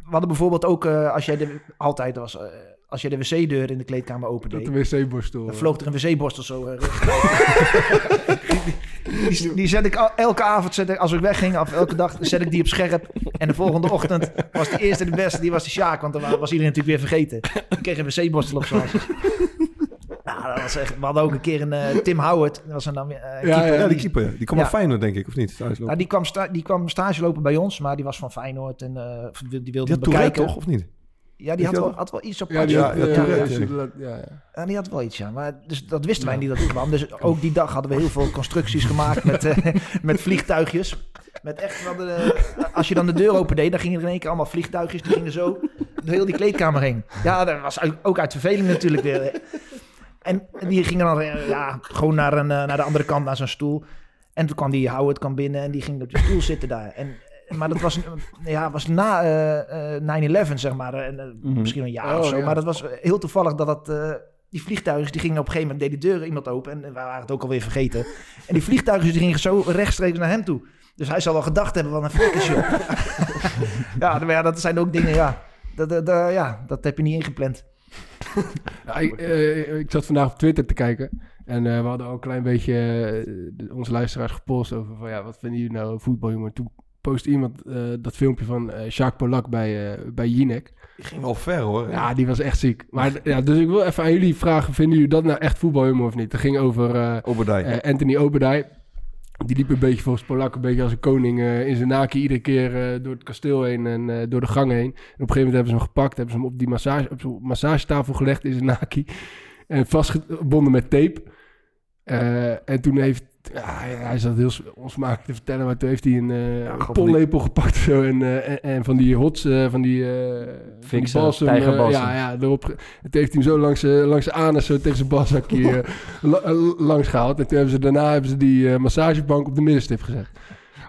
we hadden bijvoorbeeld ook, eh, als jij de, altijd was, eh, als jij de wc-deur in de kleedkamer opende. Dat de wc-borstel. Dan vloog er een wc-borstel zo eh, die, die, die zet ik al- elke avond, zet ik, als ik wegging, of elke dag, zet ik die op scherp. En de volgende ochtend was de eerste de beste, die was de Sjaak. Want dan wa- was iedereen natuurlijk weer vergeten. Dan kreeg een wc-borstel op zijn. Ja, dat was echt, we hadden ook een keer een eh, Tim Howard. Dat was een uh, Ja, keeper. Ja, die die, keeper. Die kwam Ja. van Feyenoord, denk ik, of niet? Nou, die, kwam sta, die kwam stage lopen bij ons, maar die was van Feyenoord. En eh, die wilde die bekijken. toch? Of niet? Ja, die had wel, had wel iets op Ja, die Ja, had, ja, ja, ja. ja, ja. Ja, die had wel iets, ja. Maar dus dat wisten wij niet dat het kwam. Dus ook die dag hadden we heel veel constructies gemaakt met, eh, met vliegtuigjes. Met echt, als je dan de deur open deed, dan gingen er in één keer allemaal vliegtuigjes. Die gingen zo door heel die kleedkamer heen. Ja, dat was ook uit verveling natuurlijk weer. En die gingen dan eh, ja, gewoon naar, een, eh, naar de andere kant, naar zijn stoel. En toen kwam die Howard kwam binnen en die ging op de stoel zitten daar. En, maar dat was, een- ja, was na eh, eh, 9-11, zeg maar. En, eh, Mhm. Misschien een jaar Oh, of zo. ja. Maar dat was heel toevallig dat dat... eh, die vliegtuigjes die gingen op een gegeven moment, deed de deur iemand open en we waren het ook alweer vergeten. En die vliegtuigjes die gingen zo rechtstreeks naar hem toe. Dus hij zal wel gedacht hebben van een flikkersje. ja, maar ja, dat zijn ook dingen, ja. Dat, dat, dat- ja, dat heb je niet ingepland. Ja, ik, eh, ik zat vandaag op Twitter te kijken. En eh, we hadden ook een klein beetje eh, onze luisteraars gepost over van ja, wat vinden jullie nou voetbaljongen? Toen postte iemand eh, dat filmpje van eh Jacques Polak bij, eh bij Jinek. Die ging wel ver, hoor. Ja, die was echt ziek. Maar ja, dus ik wil even aan jullie vragen, vinden jullie dat nou echt voetbaljongen of niet? Het ging over Oberdij. Anthony Obadai. Die liep een beetje volgens Polak een beetje als een koning in zijn naki iedere keer door het kasteel heen en door de gang heen. En op een gegeven moment hebben ze hem gepakt, hebben ze hem op die massage, op massagetafel gelegd in zijn naki. En vastgebonden met tape. En toen heeft, ja, hij, zat heel onsmakelijk te vertellen, maar toen heeft hij een, een gewoon pollepel gepakt zo. En, eh, en, en van die hots, eh, van die, van die balsem, ja, ja, erop. En toen heeft hij hem zo langs, langs zijn anus zo tegen zijn balzakje la- eh, langs gehaald. En toen hebben ze daarna hebben ze die massagebank op de middenstip gezet.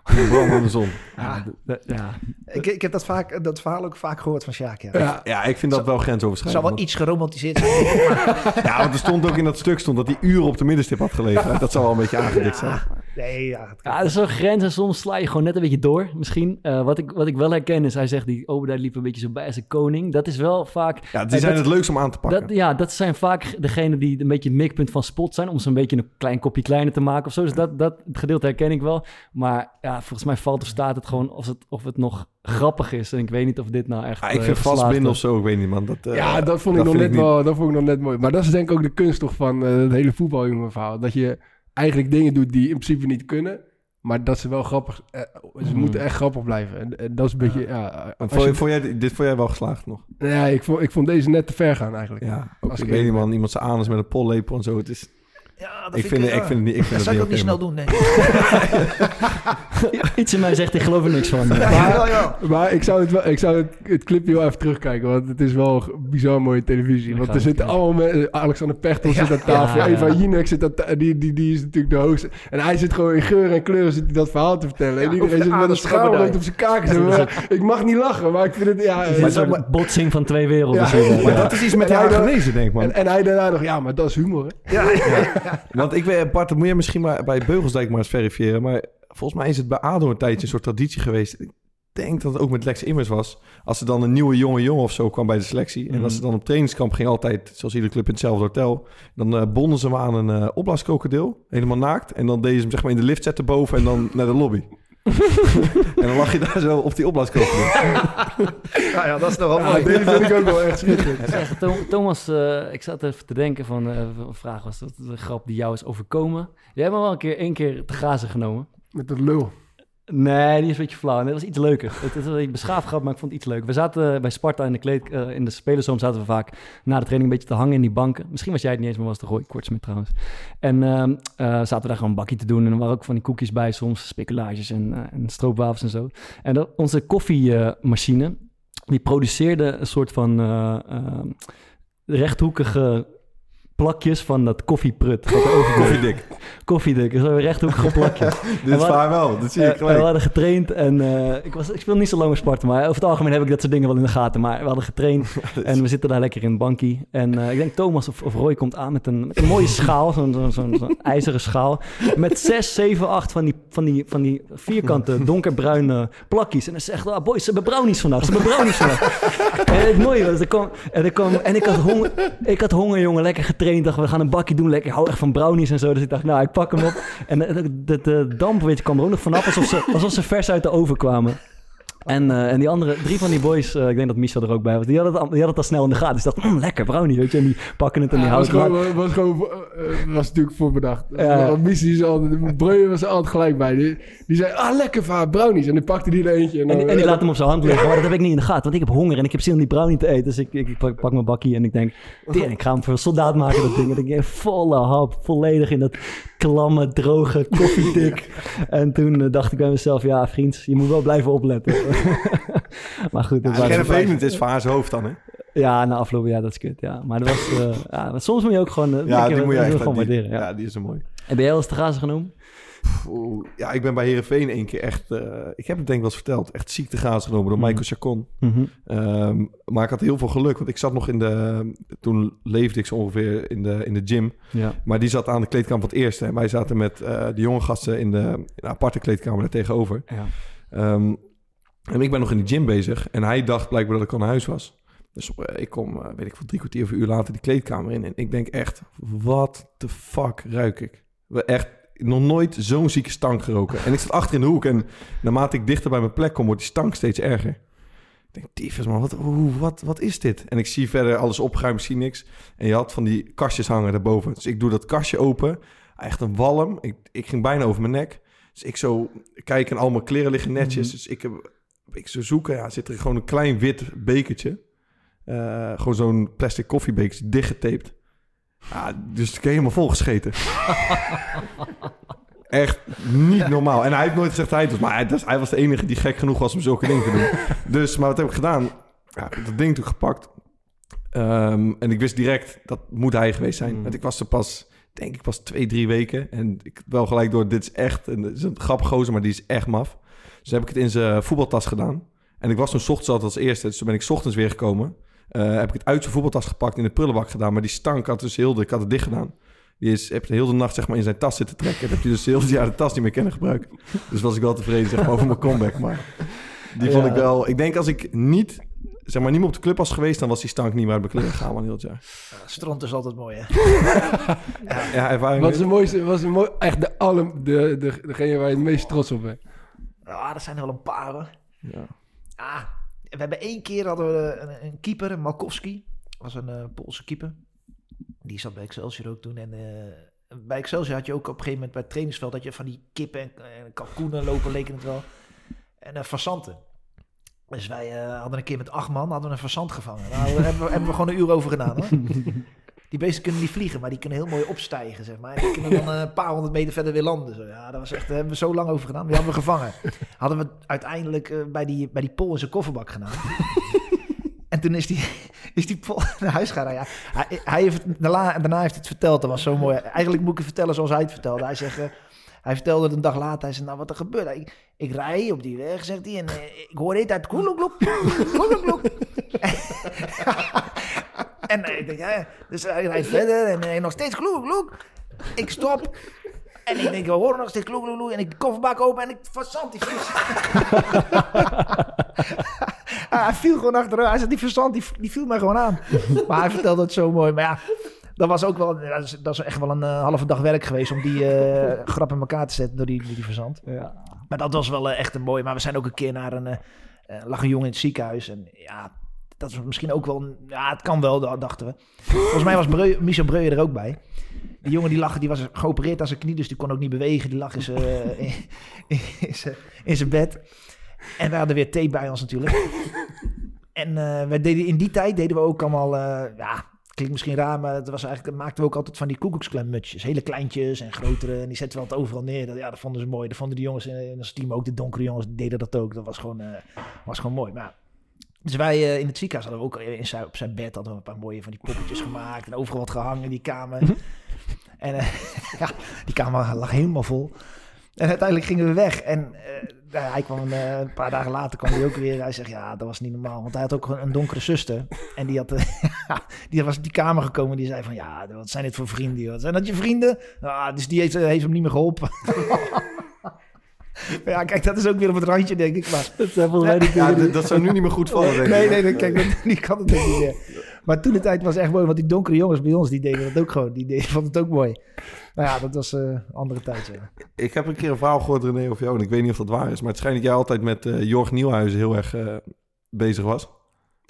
Brandende zon. Ja, ja. Ik, ik heb dat, vaak, dat verhaal ook vaak gehoord van Sjaak. Ja. Ja, Ja, ik vind dat wel grensoverschrijdend. wel iets geromantiseerd zijn. Ja, want er stond ook in dat stuk stond dat hij uren op de middenstip had gelegen. Dat zou wel een beetje aangedikt zijn. Nee, ja. het- Ja, er is zo'n grens en soms sla je gewoon net een beetje door, misschien. Eh, wat, ik, wat ik wel herken is, hij zegt, die Obadiah liep een beetje zo bij als een koning. Dat is wel vaak... Ja, die Eh, zijn dat- het leukst om aan te pakken. Dat, ja, dat zijn vaak degenen die een beetje het mikpunt van spot zijn... om ze een beetje een klein kopje kleiner te maken of zo. Dus dat, dat het gedeelte herken ik wel. Maar ja, volgens mij valt of staat het gewoon of het, of het nog grappig is. En ik weet niet of dit nou echt... Ah, ik eh, vind geslaagd vastbinden of zo, ik weet niet, man. Dat, eh, ja dat vond ik nog net niet. wel, dat vond ik nog net mooi. Maar dat is denk ik ook de kunst toch van eh, het hele voetbaljongen verhaal. Dat je eigenlijk dingen doet die in principe niet kunnen. Maar dat ze wel grappig... eh, ze Mhm. moeten echt grappig blijven. En, en dat is een beetje... Ja, als Vond, je- je- vond jij, dit vond jij wel geslaagd nog? ja, ik, vond, ik vond deze net te ver gaan eigenlijk. Ja, ook, ik ik weet niet, man. Iemand zijn anus met een pollepel en zo. Het is, Ja, dat ik, vind, het- ja. ik vind het niet, ik vind Dat het zou ik ook niet snel doen, denk ik. Iets in mij zegt, ik geloof er niks van. Jawel. Maar ik zou het, wel, ik zou het, het clipje wel even terugkijken, want het is wel bizar mooie televisie. Ik Want er zitten allemaal mensen, Alexander Pechtel zit aan tafel, ja, ja. Eva Jinek zit aan die, die, die is natuurlijk de hoogste. En hij zit gewoon in geur en kleuren zit hij dat verhaal te vertellen. en iedereen de zit met een Obadiah. op zijn kaken. Maar ik mag niet lachen, maar ik vind het, ja... Het is en- een botsing van twee werelden. Maar dat is iets met En die hij dan- Hagenezen, denk ik, man. En, en hij daarna nog, ja, maar dat is humor, hè? Ja, ja. Want ik weet, Bart, dat moet je misschien maar bij Beugelsdijk maar eens verifiëren. Maar volgens mij is het bij ADO een tijdje een soort traditie geweest. Ik denk dat het ook met Lex Immers was. Als er dan een nieuwe jonge jongen of zo kwam bij de selectie. En Mhm. als ze dan op trainingskamp ging altijd, zoals iedere club in hetzelfde hotel. Dan eh, bonden ze hem aan een opblaaskrokodil. Helemaal naakt. En dan deden ze hem zeg maar in de lift zetten boven en dan naar de lobby. En dan lag je daar zo op die opblaaskrokodil. Ja, ja, dat is toch wel Ja, mooi. deze vind ik ook wel echt schitterend. Thomas, eh, ik zat even te denken van, eh, een vraag was dat een grap die jou is overkomen. Jij hebt me wel een keer, één keer te grazen genomen. Met dat lul. Nee, die is een beetje flauw. Nee, dat was iets leuker. Het is een beschaafd grap, maar ik vond het iets leuk. We zaten bij Sparta in de, kleed, eh, in de spelerzoom zaten we vaak na de training een beetje te hangen in die banken. Misschien was jij het niet eens, maar was het Roy Kortsmit trouwens. En ehm, eh, zaten we daar gewoon een bakje te doen. En er waren ook van die koekjes bij soms, speculages en, eh, en stroopwafels en zo. En dat, onze koffiemachine, die produceerde een soort van rechthoekige plakjes van dat koffieprut. Wat er overbleef. Koffiedik. Koffiedik, zo rechthoekige plakjes. Dit is waar wel, dat zie je Eh, we gelijk. hadden getraind en eh, ik, was, ik speel niet zo lang met Sparta, maar over het algemeen heb ik dat soort dingen wel in de gaten. Maar we hadden getraind en we zitten daar lekker in een bankie. En eh, ik denk Thomas of, of Roy komt aan met een, met een mooie schaal, zo'n ijzeren schaal. Met zes, zeven, acht van die, van die, van die vierkante donkerbruine plakjes. En hij zegt, ah, boys, ze hebben brownies vandaag, ze hebben brownies vandaag. en het mooie was, er kwam, en, er kwam, en ik, had honger, ik had honger, jongen, lekker getraind. Dacht, we gaan een bakje doen, lekker, ik hou echt van brownies en zo. Dus ik dacht, nou, ik pak hem op. En de, de, de damp, weet je, kwam er ook nog vanaf, alsof ze, alsof ze vers uit de oven kwamen. En, eh, en die andere, drie van die boys, eh, ik denk dat Michel er ook bij was, die hadden het, al- die hadden het al snel in de gaten. Dus dacht, mm, lekker brownie, weet je. En die pakken het en die Ja, was houden het. gewoon, was gewoon, eh, was natuurlijk voorbedacht. Ja. Missie is altijd, Breuer was er altijd gelijk bij. Die, die zei, ah, lekker vaak brownies. En dan pakte die er eentje. En, En, dan, en die laat hem op zijn hand liggen. Maar dat heb ik niet in de gaten, want ik heb honger en ik heb zin om die brownie te eten. Dus ik, ik, ik pak, mijn bakkie en ik denk, ik ga hem voor een soldaat maken, dat ding. En ik denk, volle hap, volledig in dat klamme, droge koffiedik. en toen dacht ik bij mezelf, ja vriend, je moet wel blijven opletten. maar goed, Ja, vervelend is voor haar zijn hoofd dan, hè? ja, na afloop, ja, dat is kut. Ja. Maar dat was, eh, ja, soms moet je ook gewoon, eh, Ja, die moet je echt gewoon die- waarderen. Ja. Ja, die is zo mooi. En ben jij wel eens te genomen? Oeh, ja, ik ben bij Herenveen één keer echt... eh, ik heb het denk ik wel eens verteld. Echt ziek te gaas genomen door Mhm. Michael Chacon. Ehm, maar ik had heel veel geluk, want ik zat nog in de... Toen leefde ik zo ongeveer in de, in de gym. Ja. Maar die zat aan de kleedkamer van het eerste. En wij zaten met de jonge gasten in de, in de aparte kleedkamer daar tegenover. ja. Ehm, en ik ben nog in de gym bezig. En hij dacht blijkbaar dat ik al naar huis was. Dus eh, ik kom, eh, weet ik veel, drie kwartier of een uur later die kleedkamer in. En ik denk echt, wat de fuck ruik ik? We Echt nog nooit zo'n zieke stank geroken. En ik zat achter in de hoek. En naarmate ik dichter bij mijn plek kom, wordt die stank steeds erger. Ik denk, tyfus man, wat, wat, wat is dit? En ik zie verder alles opgeruimd, zie niks. En je had van die kastjes hangen daarboven. Dus ik doe dat kastje open. Echt een walm. Ik, ik ging bijna over mijn nek. Dus ik zo kijk en al mijn kleren liggen netjes. Dus ik heb ik zo zoeken. Ja, zit er gewoon een klein wit bekertje. Eh, gewoon zo'n plastic koffiebekertje dichtgetaped. Ja, dus ik heb helemaal volgescheten. Echt niet normaal. En hij heeft nooit gezegd hij het was. Maar hij, hij was de enige die gek genoeg was om zulke dingen te doen. Dus, maar wat heb ik gedaan? Ja, ik heb dat ding toen gepakt. Ehm, en ik wist direct, dat moet hij geweest zijn. Mm. Want ik was er pas, denk ik, pas twee, drie weken. En ik wel gelijk door, dit is echt, en het is een grappige gozer, maar die is echt maf. Dus heb ik het in zijn voetbaltas gedaan. En ik was toen 's ochtends altijd als eerste. Dus toen ben ik 's ochtends weer gekomen. Eh, heb ik het uit zijn voetbaltas gepakt, in de prullenbak gedaan. Maar die stank had dus heel de... Ik had het dicht gedaan. Die is, heb de hele nacht zeg maar, in zijn tas zitten trekken. En heb je dus heel het jaar de tas niet meer kunnen gebruiken. Dus was ik wel tevreden zeg maar, over mijn comeback. Maar die vond ik wel... Ik denk als ik niet, zeg maar, niet meer op de club was geweest... dan was die stank niet meer uit mijn kleren gegaan man, heel het jaar. Stront is altijd mooi, hè? Ja, ervaring. Wat is de mooiste, de mooi, echt de, alle, de, de, degene waar je het meest trots op bent? Ja, dat zijn er wel een paar, hoor. Ja. Ah, we hebben één keer hadden we een, een keeper, Malkowski. was een eh, Poolse keeper. Die zat bij Excelsior ook toen. En eh, bij Excelsior had je ook op een gegeven moment bij het trainingsveld... dat je van die kippen en, en kalkoenen lopen, leken het wel. En uh, fazanten. Dus wij eh, hadden een keer met acht man hadden we een fazant gevangen. Nou, daar hebben we, hebben we gewoon een uur over gedaan, hoor. Die beesten kunnen niet vliegen, maar die kunnen heel mooi opstijgen, zeg maar. En die kunnen dan eh, een paar honderd meter verder weer landen. Zo. Ja, dat was echt, daar hebben we zo lang over gedaan. Die hadden we gevangen. Hadden we uiteindelijk eh, bij, die, bij die pol in zijn kofferbak gedaan. en toen is die, is die pol naar huis gaan. Ja, hij, hij heeft, daarna, daarna heeft hij het verteld, dat was zo mooi. Eigenlijk moet ik het vertellen zoals hij het vertelde. Hij zegt... eh, hij vertelde het een dag later. Hij zei, nou, wat er gebeurt. Ik, ik rij op die weg, zegt hij. En eh, ik hoor dit uit kloeloekloek. en eh, ik denk, ja, dus hij rijdt verder en eh, nog steeds kloeloekloek. Ik stop. En ik denk, we horen nog steeds kloeloekloek. En ik de kofferbak open en ik verzand die vis. hij viel gewoon achteruit. Hij zei, die verzand, die, die viel mij gewoon aan. Maar hij vertelde het zo mooi. Maar ja, dat was ook wel, dat is, dat is echt wel een uh, halve dag werk geweest om die uh, grap in elkaar te zetten door die, die verzand. Ja. Maar dat was wel uh, echt een mooi. Maar we zijn ook een keer naar een, lag een jongen in het ziekenhuis. En ja, dat is misschien ook wel, ja, het kan wel, dachten we. Volgens mij was Breu, Michel Breuer er ook bij. Die jongen die lag, die was geopereerd aan zijn knie, dus die kon ook niet bewegen. Die lag in zijn, in, in, zijn, in zijn bed. En we hadden weer tape bij ons natuurlijk. en wij deden, in die tijd deden we ook allemaal, ja, klinkt misschien raar, maar het was eigenlijk, maakten we ook altijd van die koekoeksklemmutjes. Hele kleintjes en grotere. En die zetten we altijd overal neer. Dat, ja, dat vonden ze mooi. Dat vonden die jongens in, ons team ook. De donkere jongens deden dat ook. Dat was gewoon, was gewoon mooi. Maar, dus wij uh, in het ziekenhuis hadden we ook in zijn, op zijn bed hadden we een paar mooie van die poppetjes gemaakt. En overal wat gehangen in die kamer. en uh, ja, die kamer lag helemaal vol. En uiteindelijk gingen we weg. En uh, hij kwam een paar dagen later kwam hij ook weer. Hij zegt, ja, dat was niet normaal. Want hij had ook een donkere zuster. En die, had, die was die kamer gekomen. Die zei van, ja, wat zijn dit voor vrienden? Joh? Zijn dat je vrienden? Ah, dus die heeft, heeft hem niet meer geholpen. Maar ja, kijk, dat is ook weer op het randje, denk ik. Maar dat, ja, dat, dat zou nu niet meer goed vallen, denk ik. Nee, nee, nee kijk, dat, die kan het denk ik niet meer. Maar toen de tijd was echt mooi, want die donkere jongens bij ons, die deden dat ook gewoon. Die deden, vonden het ook mooi. Nou ja, dat was eh, een andere tijd. Ja. Ik heb een keer een verhaal gehoord, René, of jou, en ik weet niet of dat waar is. Maar het schijnt dat jij altijd met eh Jorg Nieuwhuizen heel erg eh, bezig was.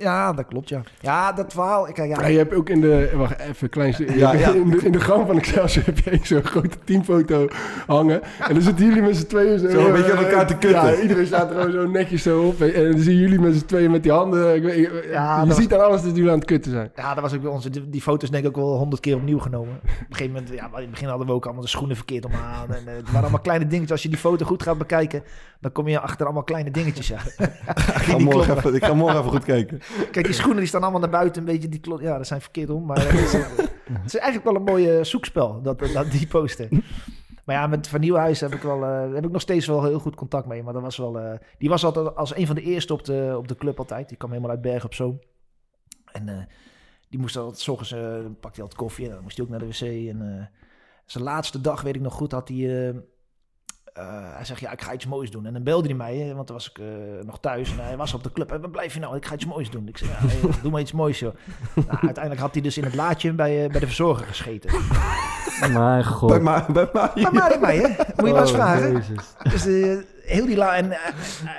Ja, dat klopt, ja. Ja, dat verhaal. Ik, ja, Ja, je hebt ook in de... Wacht, even een klein stukje. Ja, ja. In, de, in de gang van Excelsior heb je zo'n grote teamfoto hangen. En dan zitten jullie met z'n tweeën zo... Zo een beetje aan elkaar te kutten. Ja, iedereen staat er gewoon zo netjes zo op. En dan zien jullie met z'n tweeën met die handen... Ik weet, Ja, je ziet aan alles dat jullie aan het kutten zijn. Ja, dat was ook bij ons. Die, die foto's denk ik ook wel honderd keer opnieuw genomen. Op een gegeven moment, ja, in het begin hadden we ook allemaal de schoenen verkeerd om aan. En, eh, het waren allemaal kleine dingetjes. Als je die foto goed gaat bekijken, dan kom je achter allemaal kleine dingetjes. Ja. Ik ga, morgen even, ik ga morgen even goed kijken. Kijk, die schoenen die staan allemaal naar buiten. Een beetje die Ja, dat zijn verkeerd om. Maar het is, eh, het is eigenlijk wel een mooie zoekspel, dat, dat, die poster. Maar ja, met Van Nieuwhuis heb ik, wel, eh, heb ik nog steeds wel heel goed contact mee. Maar dat was wel, eh, die was altijd als een van de eerste op de, op de club altijd. Die kwam helemaal uit Bergen op Zoom. En eh, die moest altijd, s ochtends eh, pakte hij altijd koffie en dan moest hij ook naar de wc. En eh, zijn laatste dag, weet ik nog goed, had hij... eh, hij zegt, ja, ik ga iets moois doen. En dan belde hij mij, hè, want dan was ik eh, nog thuis. En hij was op de club. "Hey, Waar blijf je nou? Ik ga iets moois doen. Ik zei, ja, hey, doe maar iets moois, joh. Nou, uiteindelijk had hij dus in het laadje bij, eh, bij de verzorger gescheten. Mijn god. Bij, ma bij maar in mij, hè? Moet je maar eens Oh, vragen. Jezus. Dus eh, heel die la... En,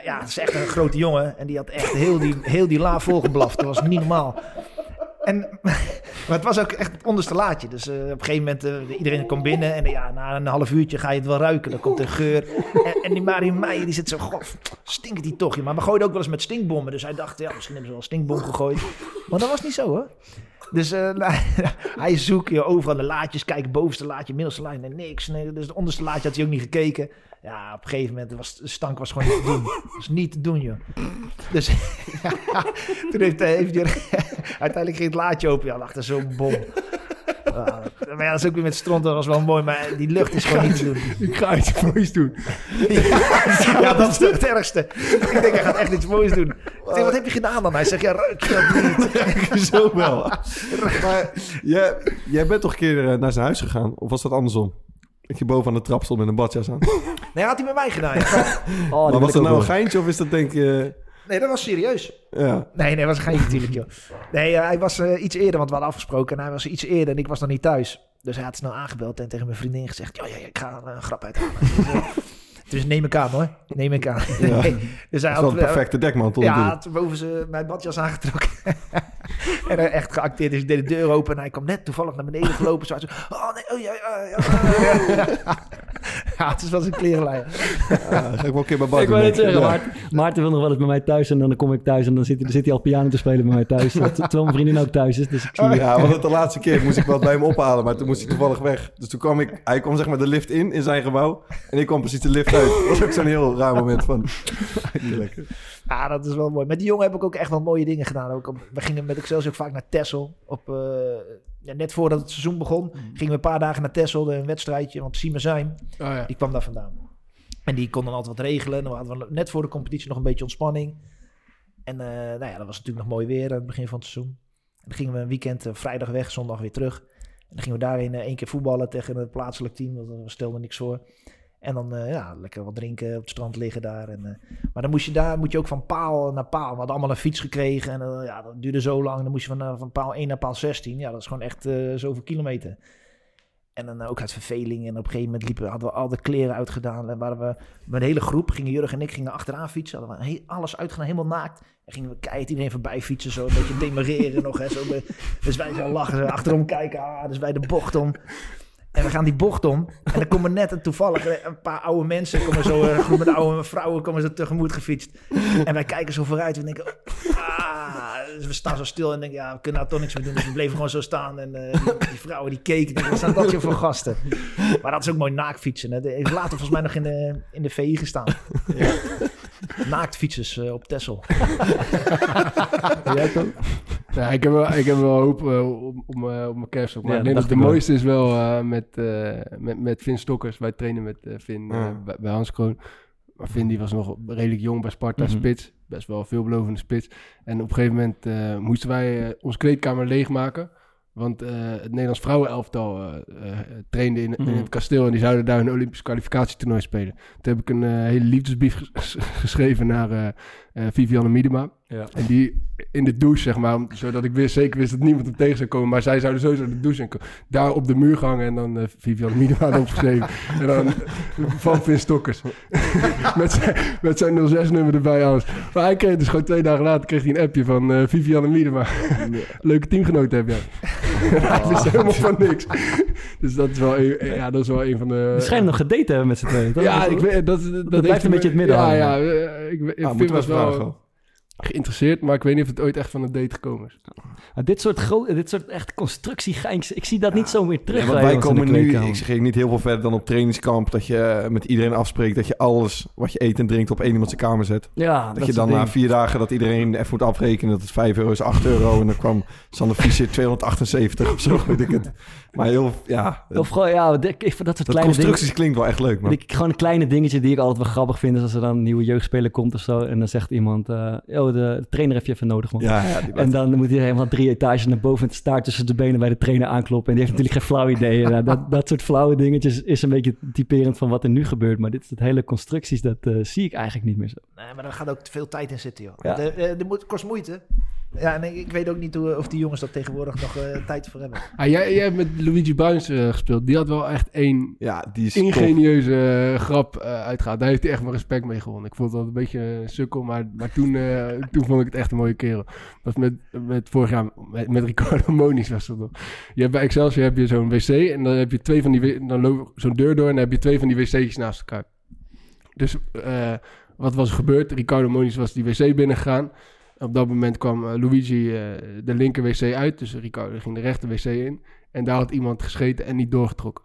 ja, het is echt een grote jongen. En die had echt heel die, heel die la volgeblaft. Dat was niet normaal. En, maar het was ook echt het onderste laadje. Dus eh, op een gegeven moment, eh, iedereen kwam binnen. En eh, ja, na een half uurtje ga je het wel ruiken. Dan komt er geur. En, die Mario Meijer, die zit zo... God, stinkt die toch? Maar we gooiden ook wel eens met stinkbommen. Dus hij dacht, ja, misschien hebben ze wel een stinkbom gegooid. Maar dat was niet zo, hoor. Dus nou, hij zoekt je overal de laadjes, kijkt bovenste laadje, middelste laadje, niks. Nee, dus het onderste laadje had hij ook niet gekeken. Ja, op een gegeven moment was de stank was gewoon niet te doen. was niet te doen, joh. Dus toen heeft, eh, heeft hij uiteindelijk ging het laadje open. Ja, lag er zo'n bom. Ja, maar ja, dat is ook weer met stront, dat was wel mooi, maar die lucht is gewoon niet te doen. Ik ga iets moois doen. Ja, dat is het ergste. Ik denk, hij gaat echt iets moois doen. Ik denk, wat heb je gedaan dan? Hij zegt, ja, ruik je dat niet? Zo wel. maar jij, jij bent toch een keer eh, naar zijn huis gegaan? Of was dat andersom? Dat je boven aan de trap stond met een badjas aan. Nee, had hij met mij gedaan. ja. Oh, maar was dat nou een geintje of is dat denk je... Nee, dat was serieus. Ja. Nee, nee, was geen natuurlijk, joh. Nee, eh, hij was eh, iets eerder, want we hadden afgesproken. En hij was iets eerder en ik was nog niet thuis. Dus hij had snel aangebeld en tegen mijn vriendin gezegd... Ja, ja, ja, ik ga een grap uithalen. dus, eh, dus neem ik aan, hoor. Neem ik aan. Ja. dus hij Dat is wel had... een perfecte dekmantel ja, had boven zijn, mijn badjas aangetrokken. en hij echt geacteerd. Dus ik deed de deur open en hij kwam net toevallig naar beneden gelopen. Zo, oh nee, oh ja, ja, ja. ja, het is wel zijn klerenlijn. Ja, ga ik wel een keer bij Bart Ik wil denk zeggen, Ja. Maarten, Maarten wil nog wel eens bij mij thuis en dan kom ik thuis en dan zit, hij- zit hij al piano te spelen bij mij thuis. Terwijl mijn vriendin ook thuis is, dus ik zie... Ja, want het de laatste keer moest ik wat bij hem ophalen, maar toen moest hij toevallig weg. Dus toen kwam ik, hij kwam zeg maar de lift in, in zijn gebouw. En ik kwam precies de lift uit. Dat was ook zo'n heel raar moment van, niet lekker. Ja, dat is wel mooi. Met die jongen heb ik ook echt wel mooie dingen gedaan. Ook op, we gingen met Excelsior ook vaak naar Texel. Op, eh, ja, net voordat het seizoen begon, gingen we een paar dagen naar Texel, een wedstrijdje. Want Sima Zijn, Oh ja. die kwam daar vandaan. En die kon dan altijd wat regelen. Dan hadden we net voor de competitie nog een beetje ontspanning. En eh, nou ja, dat was natuurlijk nog mooi weer aan het begin van het seizoen. En dan gingen we een weekend eh, vrijdag weg, zondag weer terug. En dan gingen we daarin één keer voetballen tegen het plaatselijk team. Dat we stelden niks voor. En dan eh, ja, lekker wat drinken, op het strand liggen daar. En, eh, maar dan moest je daar moet je ook van paal naar paal. We hadden allemaal een fiets gekregen. En eh, ja, dat duurde zo lang. Dan moest je van, van paal 1 naar paal 16. Ja, dat is gewoon echt zoveel kilometer. En dan ook uit verveling. En op een gegeven moment liepen, hadden we al de kleren uitgedaan. En waren we met een hele groep, gingen Jurgen en ik gingen achteraan fietsen. Hadden we he- alles uitgedaan, helemaal naakt. En gingen we keihard iedereen voorbij fietsen. Zo een beetje demareren nog. Hè, zo dus wij zo lachen, achterom kijken. Ah, dus wij de bocht om. En we gaan die bocht om. En dan komen net een toevallig een paar oude mensen. Komen zo, een groep met oude vrouwen komen zo tegemoet gefietst. En wij kijken zo vooruit. En denken, ah, dus we staan zo stil en denken, ja, we kunnen nou toch niks meer doen. Dus we bleven gewoon zo staan. En eh, die, vrouwen die keken. Denken, wat zijn dat voor gasten? Maar dat is ook mooi naaktfietsen. Hè. Heeft later volgens mij nog in de, in de VI gestaan. Naaktfietsers eh, op. Jij ook? Ja, ik heb wel, ik heb wel hoop eh, om, om, eh, op mijn kerst op. Maar Ja, ik denk dat dat de mooiste is wel eh, met, eh, met, met Vin Stokkers. Wij trainen met eh, Vin eh, Ja. bij, bij Hans Kroon. Maar Vin die was nog redelijk jong bij Sparta, Mhm. spits. Best wel veelbelovende spits. En op een gegeven moment eh, moesten wij onze kleedkamer leegmaken. Want eh, het Nederlands vrouwenelftal eh, eh, trainde in, in Mhm. het kasteel. En die zouden daar een Olympisch kwalificatietoernooi spelen. Toen heb ik een hele liefdesbrief ges- geschreven naar Vivianne Miedema. Ja. En die in de douche, zeg maar, zodat ik wist, zeker wist dat niemand hem tegen zou komen. Maar zij zouden sowieso de douche in komen. Daar op de muur hangen en dan eh Vivian Miedema opgeschreven. en dan eh, van Vin Stokkers. met zijn, met zijn 06-nummer erbij, alles. Maar hij kreeg dus gewoon twee dagen later kreeg hij een appje van eh Vivian en Miedema. Leuke teamgenoten heb jij. hij wist helemaal van niks. dus dat is wel een, ja, dat is wel een van de... We schijnen nog gedate te hebben met z'n tweeën. toch? Ja, ik weet, dat, dat, blijft heeft een beetje het midden Ja, hangen. ja. Ik, ik, Ah, wel vragen. Geïnteresseerd, maar ik weet niet of het ooit echt van een date gekomen is. Maar dit soort, gro- dit soort echt constructiegeinks, ik zie dat niet zo meer terug. Want bij wij komen nu, ik zeg niet heel veel verder dan op trainingskamp. Dat je met iedereen afspreekt dat je alles wat je eet en drinkt op één iemand zijn kamer zet. Ja, Dat, dat je dan na vier dagen dat iedereen even moet afrekenen dat het 5 euro is 8 euro. En dan kwam Sander Fischer 278 of zo, weet ik het. Maar heel, ja, Of gewoon, ja, ik dat soort dat kleine constructies klinkt wel echt leuk, man. Ik, gewoon een kleine dingetje die ik altijd wel grappig vind. Is als er dan een nieuwe jeugdspeler komt of zo. En dan zegt iemand, eh oh, de, de trainer heb je even nodig, man. Ja, ja, die En dan moet iedereen van drie etages naar boven met de staart tussen de benen bij de trainer aankloppen. En die heeft natuurlijk geen flauw idee. En, eh, dat, dat soort flauwe dingetjes is een beetje typerend van wat er nu gebeurt. Maar dit soort hele constructies, dat eh, zie ik eigenlijk niet meer zo. Nee, maar daar gaat ook te veel tijd in zitten, joh. Ja. De moet, kost moeite. Ja, en ik, ik weet ook niet hoe, of die jongens dat tegenwoordig nog eh, tijd voor hebben. Ah, jij, jij hebt met Luigi Bruins eh, gespeeld. Die had wel echt één ja, die is ingenieuze eh, grap eh uitgehaald. Daar heeft hij echt mijn respect mee gewonnen. Ik vond dat een beetje een sukkel, maar, maar toen, toen vond ik het echt een mooie kerel. Dat was met, met vorig jaar, met, met Ricardo Moniz was dat nog. Je hebt bij Excelsior heb je zo'n wc en dan heb je twee van die, dan loop zo'n deur door en dan heb je twee van die wc'tjes naast elkaar. Dus wat was er gebeurd? Ricardo Moniz was die wc binnengegaan. Op dat moment kwam Luigi de linker wc uit, dus Ricardo ging de rechter wc in. En daar had iemand gescheten en niet doorgetrokken.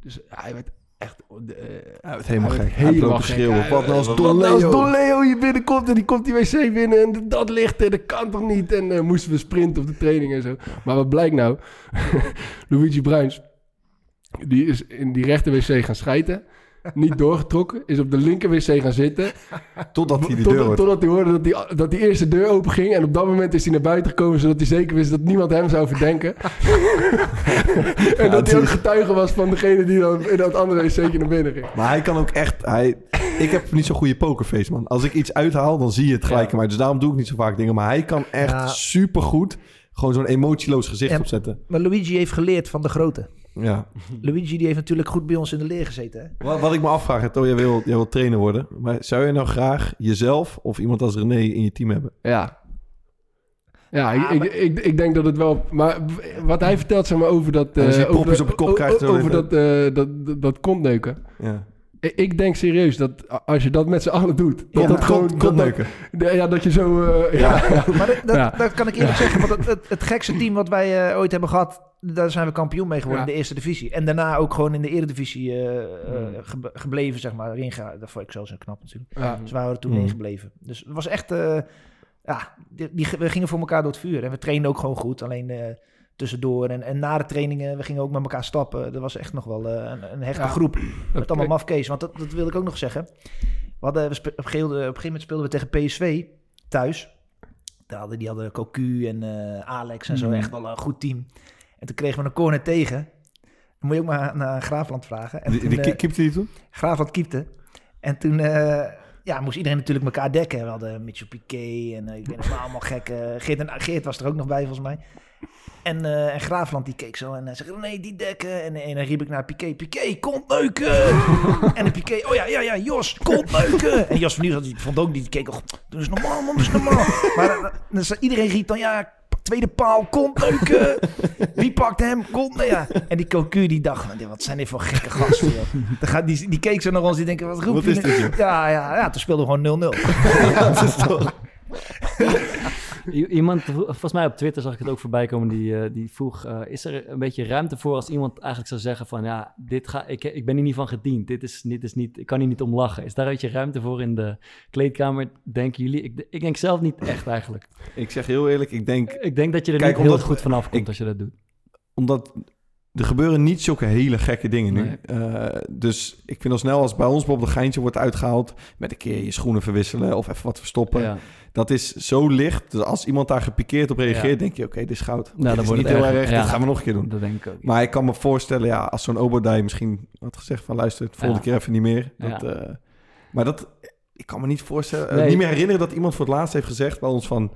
Dus hij werd echt... eh, Hij werd helemaal hij gek. werd helemaal schreeuwen. Hij- Wat nou als Don nou als Leo? Don Leo hier binnenkomt en die komt die wc binnen en dat ligt er, dat kan toch niet? En eh, moesten we sprinten op de training en zo. Maar wat blijkt nou? Luigi Bruins, die is in die rechter wc gaan schijten. Niet doorgetrokken, is op de linker wc gaan zitten. Totdat hij die deur. Totdat hij hoorde dat die, dat die eerste deur open ging. En op dat moment is hij naar buiten gekomen, zodat hij zeker wist dat niemand hem zou verdenken. en dat hij ook getuige was van degene die dan in dat andere wc'tje naar binnen ging. Maar hij kan ook echt... Hij, ik heb niet zo'n goede pokerface, man. Als ik iets uithaal, dan zie je het gelijk. Ja. Maar dus daarom doe ik niet zo vaak dingen. Maar hij kan echt Ja. supergoed gewoon zo'n emotieloos gezicht opzetten. Maar Luigi heeft geleerd van de grote. Ja. Luigi die heeft natuurlijk goed bij ons in de leer gezeten. Hè? Wat, wat ik me afvraag, hè, Toon, jij wil, jij wil trainer worden. Maar zou je nou graag jezelf of iemand als René in je team hebben? Ja. Ja, Ah, ik, maar- ik, ik, ik denk dat het wel... Maar wat hij vertelt, zeg maar, over dat... Als je eh, over propjes dat- op je kop o- krijgt, o- Over dit- dat, eh, dat, dat, dat kontneuken. Ja. Ik, ik denk serieus dat a- als je dat met z'n allen doet... Dat Ja, dat gewoon... Kont, dat- kontneuken. dat- ja, dat je zo... eh, ja. Ja. Maar dat, dat, Ja. dat kan ik eerlijk zeggen. Want het, het, het gekste team wat wij eh, ooit hebben gehad... daar zijn we kampioen mee geworden Ja. in de eerste divisie. En daarna ook gewoon in de eredivisie Hmm. gebe- gebleven, zeg maar. Dat vond ik zelfs een knap natuurlijk. Ja. Dus we waren er toen Hmm. ingebleven. Dus het was echt... eh, ja, die, die, we gingen voor elkaar door het vuur. En we trainden ook gewoon goed. Alleen eh, tussendoor en, en na de trainingen... we gingen ook met elkaar stappen. Dat was echt nog wel eh, een, een hechte Ja. groep. Met allemaal Oké. mafkees. Want dat, dat wil ik ook nog zeggen. We hadden, we op, een gegeven, op een gegeven moment speelden we tegen PSV thuis. Daar hadden, die hadden Cocu en eh, Alex en zo. Mm. Echt wel een goed team. En toen kregen we een corner tegen. Dan moet je ook maar naar Graafland vragen. En Die, toen, eh, ki- keepte die toen? Graafland keepte. En toen eh, ja, moest iedereen natuurlijk elkaar dekken. We hadden Mitchell Piquet en eh, ik weet nog allemaal gek. eh, Geert, en, Geert was er ook nog bij volgens mij. En, en Graafland die keek zo en hij zei, nee, die dekken. En, en dan riep ik naar Piquet, Piquet, kom neuken. en de Piquet, oh ja, ja, ja, Jos, kom neuken. En Jos van Nieuws die vond ook, die keek, oh, doe eens normaal, man, doe eens normaal. maar dan iedereen riep dan, ja, tweede paal, kom neuken. Wie pakt hem? Kom, nou ja. En die Cocu die dacht, nou, wat zijn dit voor gekke gasten, joh. Die, die keek zo naar ons, die denken, wat roep Wat je is nu? dit? Ja, ja, ja, toen speelden we gewoon 0-0. Ja, dat is toch... Iemand, volgens mij op Twitter zag ik het ook voorbij komen, die, eh, die vroeg... eh, is er een beetje ruimte voor als iemand eigenlijk zou zeggen van... ja, dit ga, ik, ik ben hier niet van gediend, dit is, dit is niet, ik kan hier niet om lachen. Is daar een beetje ruimte voor in de kleedkamer, denken jullie? Ik, ik denk zelf niet echt eigenlijk. Ik zeg heel eerlijk, ik denk... Ik denk dat je er Kijk, niet heel goed vanaf komt ik- als je dat doet. Omdat er gebeuren niet zulke hele gekke dingen nu. Nee. Eh, dus ik vind al snel als bij ons bijvoorbeeld een geintje wordt uitgehaald... met een keer je schoenen verwisselen of even wat verstoppen. Ja. Dat is zo licht. Dus als iemand daar gepikeerd op reageert, Ja. denk je... oké, dit is goud. dan dit is wordt niet het heel erg, Ja. dit gaan we nog een keer doen. Dat denk ik ook. Maar ik kan me voorstellen, ja, als zo'n Obadai misschien had gezegd van... luister, de volgende keer even niet meer. Dat, eh, maar dat... ik kan me niet voorstellen, eh, niet meer herinneren dat iemand voor het laatst heeft gezegd bij ons van...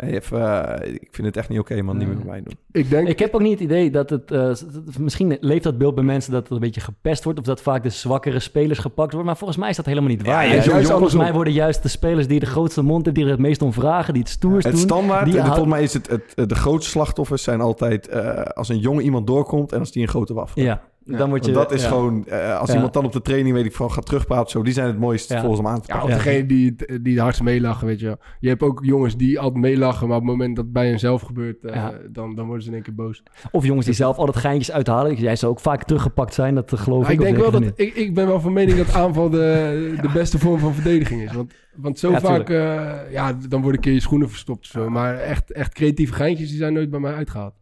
Even, eh, ik vind het echt niet oké, man, niet meer met mij doen. Ik denk... Ik heb ook niet het idee dat het... eh, misschien leeft dat beeld bij mensen dat het een beetje gepest wordt... of dat vaak de zwakkere spelers gepakt worden. Maar volgens mij is dat helemaal niet waar. Ja, juist volgens mij worden juist de spelers die de grootste mond hebben... die er het meest om vragen, die het stoerst Het doen... standaard, die volgens mij is het, het, de grootste slachtoffers zijn altijd eh, als een jonge iemand doorkomt en als die een grote waf. Ja, dan word je... Dat is ja. gewoon, eh, als Ja. iemand dan op de training, weet ik van, gaat terugpraten zo, die zijn het mooiste Ja. volgens hem aan te Ja, pakken. of degene die, het- die het hardst meelachen, weet je. Je hebt ook jongens die altijd meelachen, maar op het moment dat het bij henzelf gebeurt, eh, Ja. dan, dan worden ze in één keer boos. Of jongens die zelf altijd geintjes uithalen. Jij zou ook vaak teruggepakt zijn, dat geloof Maar ik. ik denk wel dat, ik, ik ben wel van mening dat aanval de, de beste vorm van verdediging is. Want, want zo Ja, vaak, eh, ja, dan worden een keer je schoenen verstopt of zo. Maar echt, echt creatieve geintjes, die zijn nooit bij mij uitgehaald.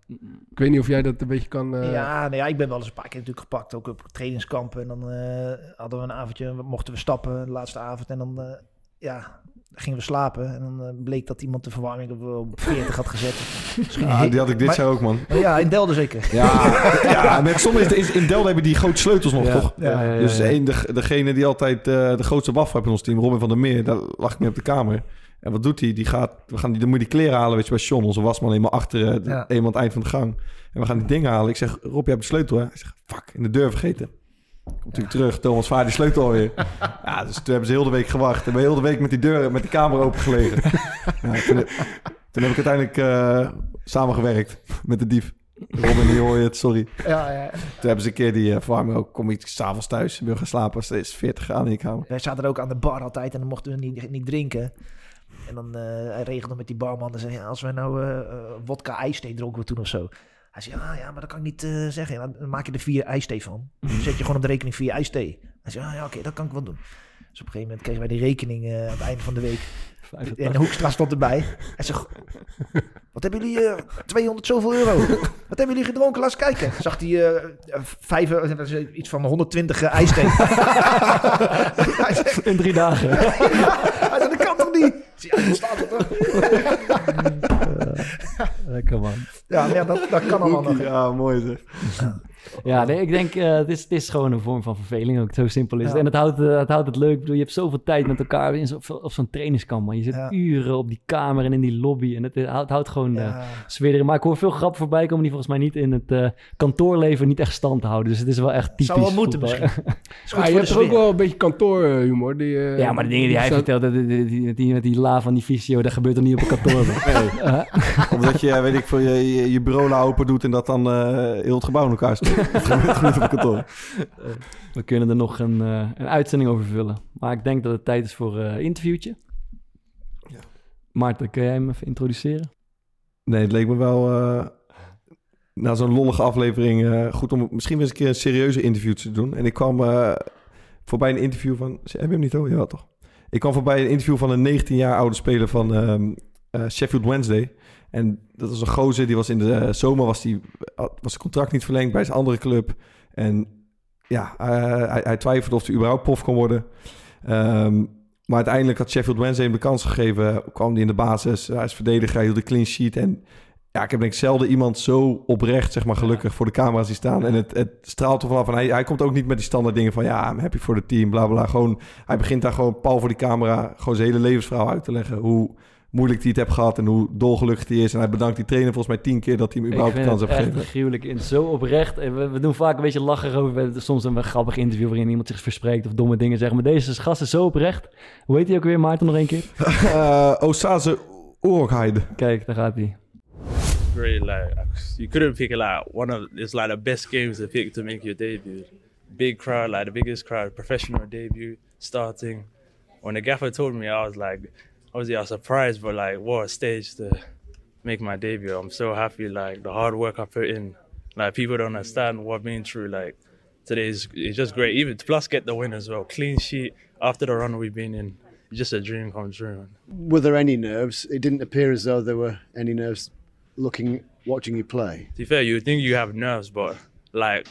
Ik weet niet of jij dat een beetje kan... eh, ja, nou ja, ik ben wel eens een paar keer natuurlijk gepakt, ook op trainingskampen. En dan eh, hadden we een avondje, mochten we stappen, de laatste avond. En dan, eh, ja, gingen we slapen. En dan eh, bleek dat iemand de verwarming op, op 40 had gezet. Misschien Ja, die had ik dit maar- jaar ook, man. Oh ja, in Delden zeker. Ja, ja met soms is, in Delden hebben die grote sleutels nog, Ja, toch? ja, ja, ja, Dus ja. één, de, degene die altijd eh, de grootste waf heeft in ons team, Robin van der Meer, daar lag ik mee op de kamer. En wat doet hij? Die gaat, we gaan die, dan moet je die kleren halen, weet je, bij Sean, onze wasman, helemaal achter, de- Ja. helemaal aan het eind van de gang. En we gaan die dingen halen. Ik zeg, Rob, je hebt de sleutel, hè? Hij zegt, fuck, in de deur vergeten. Komt natuurlijk terug, Thomas vaar die sleutel alweer. ja, dus toen hebben ze heel de week gewacht. Hebben we heel de week met die deur, met die kamer open gelegen. ja, toen, toen heb ik uiteindelijk eh, samengewerkt met de dief. Robin, die hoor je het, sorry. Ja, ja. Toen hebben ze een keer die uh, verwarming ook. Kom ik s'avonds thuis, wil gaan slapen. als Het is 40 graden in je kamer. Wij zaten er ook aan de bar altijd en dan mochten we niet, niet drinken. En dan eh hij regelde met die barman en zei, ja, als we nou eh, wodka ijsthee dronken we toen of zo. Hij zei, ah, ja, maar dat kan ik niet eh, zeggen. Dan maak je er vier ijsthee van. Dan zet je gewoon op de rekening vier ijsthee. Hij zei, ah, ja, oké, dat kan ik wel doen. Dus op een gegeven moment kregen wij die rekening eh, aan het einde van de week. En Hoekstra stond erbij. Hij zegt, wat hebben jullie, eh 200 zoveel euro? Wat hebben jullie gedronken? Laat eens kijken. Zag hij eh, vijf, is iets van 120 uh, ijsthee. Hij zegt, In drie dagen. hij zegt, dat kan toch niet? Ja, dat staat er toch? Lekker man. Ja, ja dat, dat kan allemaal nog. Ja, mooi zeg. Ja, nee, ik denk, eh, het, is, het is gewoon een vorm van verveling ook. Zo simpel is het. Ja. En het houdt, eh, het houdt het leuk. Ik bedoel, je hebt zoveel tijd met elkaar in zo, op zo'n trainingskamp. Man. Je zit Ja. uren op die kamer en in die lobby. En het, het houdt, houdt gewoon eh Ja. sfeer erin. Maar ik hoor veel grappen voorbij komen die volgens mij niet in het eh, kantoorleven niet echt stand houden. Dus het is wel echt typisch Zou wel moeten voetbal. misschien. Ja, je hebt ook wel een beetje kantoorhumor. Die, eh, Ja, maar de dingen die hij vertelt, die, die, die, die- met die la van die visio, dat gebeurt er niet op een kantoor. Eh, Omdat je, weet ik veel, je, je, je bureau nou open doet en dat dan eh, heel het gebouw in elkaar steekt. Op het kantoor. We kunnen er nog een, eh, een uitzending over vullen. Maar ik denk dat het tijd is voor een interviewtje. Ja. Maarten, kun jij hem even introduceren? Nee, het leek me wel eh, na zo'n lollige aflevering eh, goed om misschien weer eens een keer een serieuze interview te doen. En ik kwam eh, voorbij een interview van... Heb je hem niet hoor? Ja, toch? Ik kwam voorbij een interview van een 19 jaar oude speler van ehm, eh, Sheffield Wednesday. En dat was een gozer, die was in de zomer, was, die, was zijn contract niet verlengd bij zijn andere club. En ja, hij, hij twijfelde of hij überhaupt prof kon worden. Ehm, maar uiteindelijk had Sheffield Wednesday hem de kans gegeven. Kwam hij in de basis. Hij is verdediger, hij hield de clean sheet. En ja, ik heb denk ik zelden iemand zo oprecht, zeg maar, gelukkig voor de camera's zien staan. En het, het straalt er vanaf. En hij, hij komt ook niet met die standaard dingen van... ja, I'm happy voor het team, bla, bla. Gewoon, hij begint daar gewoon pal voor die camera... gewoon zijn hele levensverhaal uit te leggen. Hoe moeilijk hij het heeft gehad en hoe dolgelukkig hij is. En hij bedankt die trainer volgens mij tien keer... dat hij hem überhaupt de kans heeft echt gegeven. gruwelijk in. Zo oprecht. En we, we doen vaak een beetje lachen over. We hebben soms een grappig interview waarin iemand zich verspreekt of domme dingen zegt. Maar deze gast is zo oprecht. Hoe heet hij ook weer, Maarten, nog één keer? Eh Osaze Oorgheide. Kijk, daar gaat hij. great. Like you couldn't pick like one of it's like the best games to pick to make your debut. Big crowd, like the biggest crowd, professional debut, starting. When the gaffer told me, I was like, obviously I was surprised, but like what a stage to make my debut. I'm so happy, like the hard work I put in. Like people don't understand what I've been through. Like today is it's just great. Even plus get the win as well. Clean sheet after the run we've been in. It's Just a dream come true. Man. Were there any nerves? It didn't appear as though there were any nerves looking, watching you play. to be fair, you think you have nerves, but like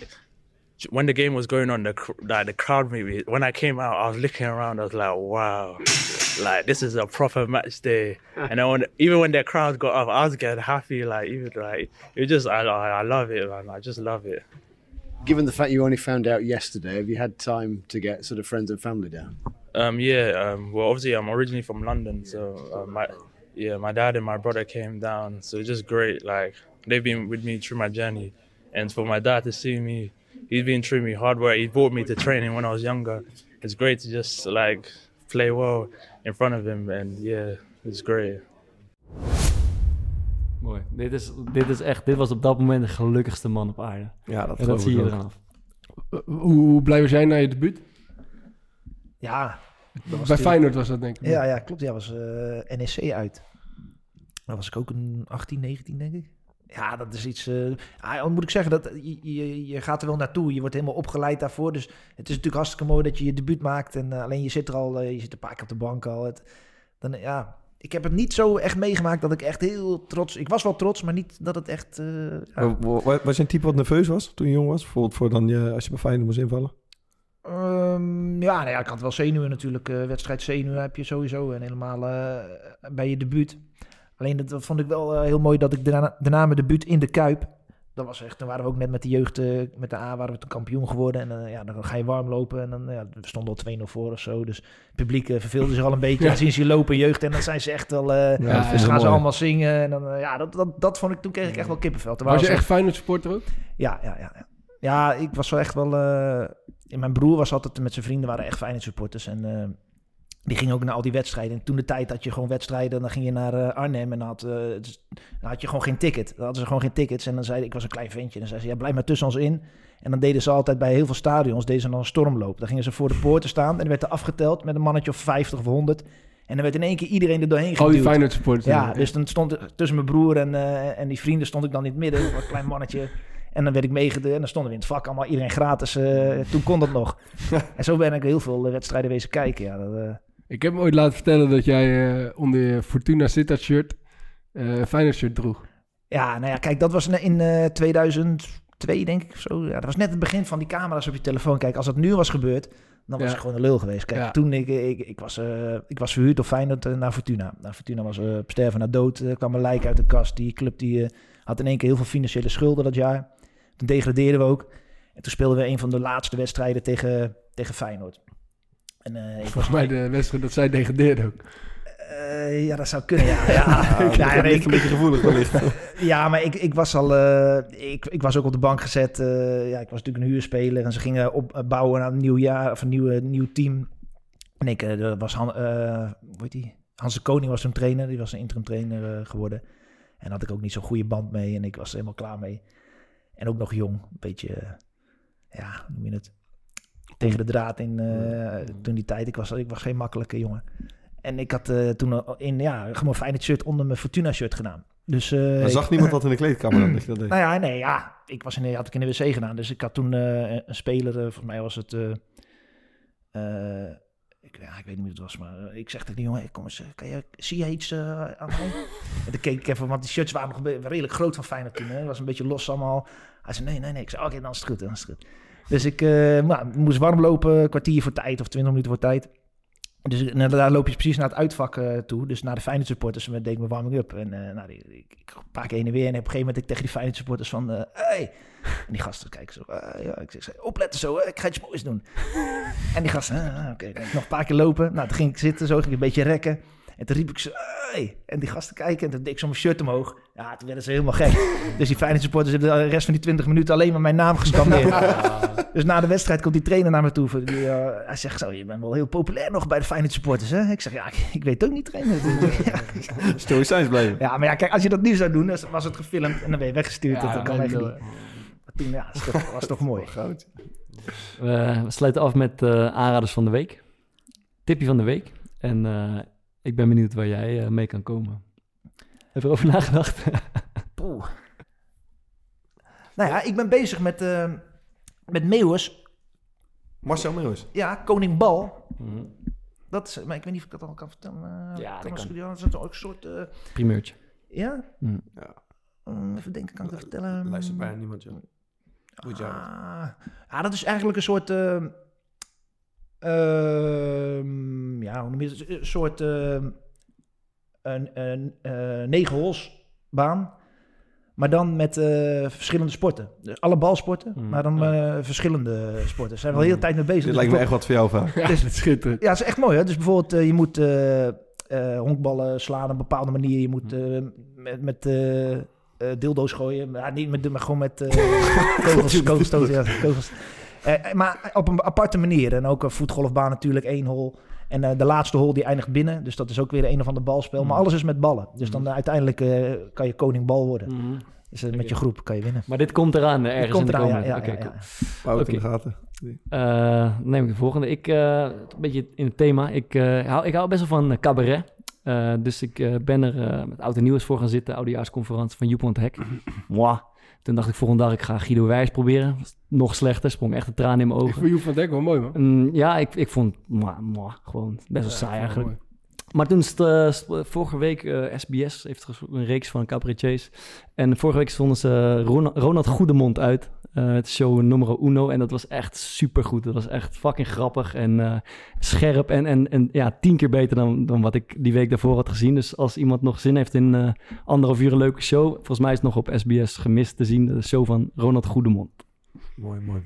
when the game was going on, the like the crowd maybe when I came out, I was looking around. I was like, wow, like this is a proper match day. and then when, even when the crowd got up, I was getting happy. Like even like it just I I I love it, man. I just love it. Given the fact you only found out yesterday, have you had time to get sort of friends and family down? Um, yeah. Um, well, obviously, I'm originally from London, so uh, my yeah, my dad and my brother came down, so it's just great. Like they've been with me through my journey, and for my dad to see me, he's been treating me hard work. He brought me to training when I was younger. It's great to just like play well in front of him, and yeah, it's great. Mooi. Dit is, dit is echt, dit was op dat moment de gelukkigste man op aarde. Ja, dat, En dat zie je ook. eraan af. Hoe, blij was jij na je debuut? Ja, Bij natuurlijk- Feyenoord was dat denk ik. Ja, ja, klopt. Ja, was eh, NEC uit. Dan was ik ook een 18, 19, denk ik. Ja, dat is iets. eh ah, dan moet ik zeggen, dat, je, je, gaat er wel naartoe. Je wordt helemaal opgeleid daarvoor. Dus het is natuurlijk hartstikke mooi dat je je debuut maakt. En eh, alleen je zit er al, eh, je zit een paar keer op de bank al. Het, dan, ja, ik heb het niet zo echt meegemaakt dat ik echt heel trots. Ik was wel trots, maar niet dat het echt. ja. Wa- wa- Was je een type wat nerveus was toen je jong was? Bijvoorbeeld voor dan je, als je bij Feyenoord moest invallen? Ehm, ja, nou ja, ik had wel zenuwen natuurlijk. wedstrijd zenuwen heb je sowieso. En helemaal bij je debuut. Alleen dat, vond ik wel eh, heel mooi dat ik daarna, daarna mijn debuut in de Kuip. Dat was echt, dan waren we ook net met de jeugd, eh, met de A, waren we toen kampioen geworden. En eh, ja, dan ga je warm lopen en dan, ja, we stonden al 2-0 voor of zo. Dus het publiek eh, verveelde zich al een beetje. Ja. Dan zien ze je lopen jeugd en dan zijn ze echt wel... eh Ja, dus gaan ze allemaal zingen. En dan, ja, dat, dat, dat vond ik, toen kreeg ik echt wel kippenvel. Terwijl Was je echt Feyenoord supporter ook? ja, ja, ja. Ja, ja ik was wel echt wel... eh, mijn broer was altijd met zijn vrienden, waren echt fijne supporters. En eh, die gingen ook naar al die wedstrijden. En toen de tijd had je gewoon wedstrijden, dan ging je naar eh, Arnhem en dan had, eh, dan had je gewoon geen ticket. Dan hadden ze gewoon geen tickets. En dan zei ik was een klein ventje. En dan zei ze, ja, blijf maar tussen ons in. En dan deden ze altijd bij heel veel stadions, deden ze dan een stormloop. Dan gingen ze voor de poorten staan en er werd er afgeteld met een mannetje of 50 of 100. En dan werd in één keer iedereen er doorheen Al die geduwd. Feyenoord. Ja, dus dan stond tussen mijn broer en, eh, en die vrienden stond ik dan in het midden, een klein mannetje. En dan werd ik meegedaan en dan stonden we in het vak allemaal, iedereen gratis. eh, toen kon dat nog. en zo ben ik heel veel eh, wedstrijden wezen kijken. Ja, dat, eh, Ik heb me ooit laten vertellen dat jij eh, onder je Fortuna Sittard shirt eh, een Feyenoord shirt droeg. ja, nou ja, kijk, dat was in eh 2002 denk ik of zo. Ja, dat was net het begin van die camera's op je telefoon. Kijk, als dat nu was gebeurd, dan was Ja. ik gewoon een lul geweest. Kijk, Ja. toen ik, ik, ik, was, eh, ik was verhuurd door Feyenoord eh, naar Fortuna. Nou, Fortuna was eh, op sterven naar dood. Er kwam een lijk uit de kast. Die club die, eh, had in één keer heel veel financiële schulden dat jaar. Toen degradeerden we ook. En toen speelden we een van de laatste wedstrijden tegen, tegen Feyenoord. En, eh, ik was Volgens mij de wedstrijd dat zij degradeerde ook. Eh, ja, dat zou kunnen, ja. ja. ja, ligt een beetje gevoelig wellicht. ja, maar ik, ik was al... eh, ik, ik was ook op de bank gezet. eh, ja, ik was natuurlijk een huurspeler. En ze gingen opbouwen aan een nieuw jaar of een nieuw, nieuw team. En ik eh, er was Han, eh, hoe heet die? Hans de Koning was toen trainer. Die was een interim trainer geworden. En had ik ook niet zo'n goede band mee. En ik was er helemaal klaar mee. En ook nog jong. Een beetje, ja, hoe noem je het? Tegen de draad in eh, toen die tijd. Ik was, ik was geen makkelijke jongen. En ik had eh, toen al in, ja, gewoon een fijne shirt onder mijn Fortuna shirt gedaan. Dus, eh, Maar ik- zag niemand dat in de kleedkamer dan, dat je dat deed? nou ja, nee, ja. Ik was in had ik in de wc gedaan. Dus ik had toen eh, een speler, eh, volgens mij was het... eh, eh, ik, ja, ik weet niet wie het was, maar eh, ik zeg tegen die jongen... Kom eens, eh, kan je, zie je iets eh, aan mij? en toen keek ik even, want die shirts waren nog redelijk groot van Feyenoord toen. Hè. Het was een beetje los allemaal. Hij zei, nee, nee, nee. Ik zei, oké, dan is het goed, dan is het goed. Dus ik eh, nou, moest warm lopen, een kwartier voor tijd of twintig minuten voor tijd. Dus nou, daar loop je precies naar het uitvak eh, toe. Dus naar de Feyenoord supporters. Deed ik mijn warming up. En eh, nou, die, ik, ik een paar keer heen en weer. En op een gegeven moment ik tegen die Feyenoord supporters van... hey. En die gasten kijken zo. ja, ik zeg, opletten zo. ik ga iets moois doen. en die gasten, ah, oké. dan nog een paar keer lopen. Nou, toen ging ik zitten. Zo ging ik een beetje rekken. En toen riep ik zo, hey. En die gasten kijken. En toen deed ik zo mijn shirt omhoog. Ja, toen werden ze helemaal gek. dus die Feyenoord supporters hebben de rest van die 20 minuten alleen maar mijn naam gescandeerd. Dus na de wedstrijd komt die trainer naar me toe. Voor Die, eh, hij zegt zo, je bent wel heel populair nog bij de Feyenoord supporters, hè? Ik zeg, ja, ik, ik weet ook niet, trainer. ja. Stoïcijns blijven. ja, maar ja, kijk, als je dat nu zou doen, dan was het gefilmd en dan ben je weggestuurd. Ja, dat kan eh, niet. Maar toen, ja, was toch, was toch mooi. We, we sluiten af met eh, aanraders van de week. Tipje van de week. En eh, ik ben benieuwd waar jij eh, mee kan komen. Heb je erover nagedacht? Poeh. Nou ja, ik ben bezig met, eh met Meeuwers. Marcel Meeuwis. Ja, Koning Bal. Mhm. Dat is, maar ik weet niet of ik dat al kan vertellen. eh, Ja, dat kan. Studio, Dat is ook een soort... eh, Primeurtje. ja? Mhm. Mm, even denken, kan ik dat vertellen? Luistert bijna niemand, joh. Is. Ah, ja, dat is eigenlijk een soort. ehm, ehm, ja, hoe noem je het? Een soort. Een, een, eh, negen holes baan. Maar dan met eh, verschillende sporten. Dus alle balsporten, Mm. maar dan eh, verschillende sporten. Ze zijn wel de hele tijd mee bezig. Dit Dus lijkt me echt wat voor jou, vaak. Ja, dat is schitterend. Ja, het is echt mooi. Hè? Dus bijvoorbeeld, je moet eh, eh, honkballen slaan op een bepaalde manier. Je moet eh, met, met eh, eh, dildo's gooien. Ja, niet met, maar gewoon met eh kogels, kogels. Ja, kogels. Eh, maar op een aparte manier. En ook een voetgolfbaan natuurlijk, één hol. En eh, de laatste hol die eindigt binnen. Dus dat is ook weer een of ander balspel. Maar alles is met ballen. Dus dan eh, uiteindelijk eh, kan je koning bal worden. Mhm. Dus met je groep kan je winnen. Maar dit komt eraan ergens Komt in de eraan, komende... ja, Oké, ja, ja, cool. ja. Hou het Oké. in de gaten. Eh, dan neem ik de volgende. Ik, eh, een beetje in het thema. Ik, eh, hou, ik hou best wel van cabaret. Eh, dus ik ben er eh, met oud en nieuws voor gaan zitten. Oudejaarsconferentie van Joep van het Hek. Mwah. Toen dacht ik volgende dag, ik ga Guido Wijs proberen. Nog slechter, sprong echt een traan in mijn Ik ogen. vond Joep van wel mooi, man. Mm, ja, ik, ik vond mwah, mwah, gewoon best wel Ja, saai ik eigenlijk. mooi. Maar toen eh, vorige week, eh, SBS heeft ges- een reeks van cabaretiers. En vorige week stonden ze Ronald, Goedemond uit. eh het show nummer uno. En dat was echt supergoed. Dat was echt fucking grappig en eh, scherp. En, en, en ja, tien keer beter dan, dan wat ik die week daarvoor had gezien. Dus als iemand nog zin heeft in eh anderhalf uur een leuke show. Volgens mij is het nog op SBS gemist te zien. De show van Ronald Goedemond. Mooi, mooi.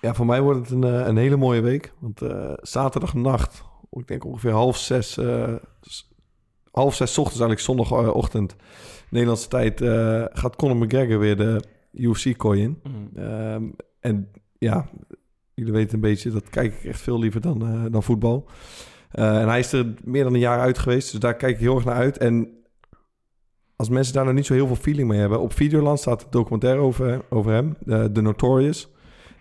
Ja, voor mij wordt het een, eh, een hele mooie week. Want eh, zaterdagnacht, ik denk ongeveer half zes, eh, half zes ochtends, eigenlijk zondagochtend, Nederlandse tijd, eh, gaat Conor McGregor weer de UFC-kooi in. Ehm, en ja, jullie weten een beetje, dat kijk ik echt veel liever dan, eh, dan voetbal. En hij is er meer dan een jaar uit geweest, dus daar kijk ik heel erg naar uit. En als mensen daar nog niet zo heel veel feeling mee hebben, op Videoland staat een documentaire over, over hem, de Notorious.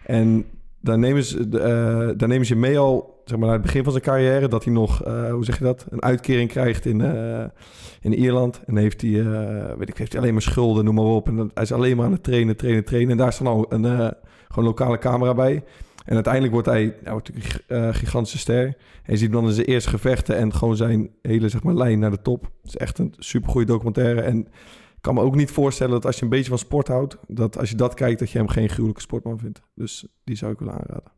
En daar nemen, ze, eh, daar nemen ze mee al, zeg maar, naar het begin van zijn carrière, dat hij nog, eh, hoe zeg je dat, een uitkering krijgt in, eh, in Ierland. En heeft hij, weet ik, heeft hij alleen maar schulden, noem maar op. En dan- hij is alleen maar aan het trainen, trainen, trainen. En daar staat al een gewoon lokale camera bij. En uiteindelijk wordt hij nou, hij een gigantische ster. Je ziet dan in zijn eerste gevechten en gewoon zijn hele zeg maar, lijn naar de top. Het is echt een supergoeie documentaire. En kan me ook niet voorstellen dat als je een beetje van sport houdt, dat als je dat kijkt, dat je hem geen gruwelijke sportman vindt. Dus die zou ik willen aanraden.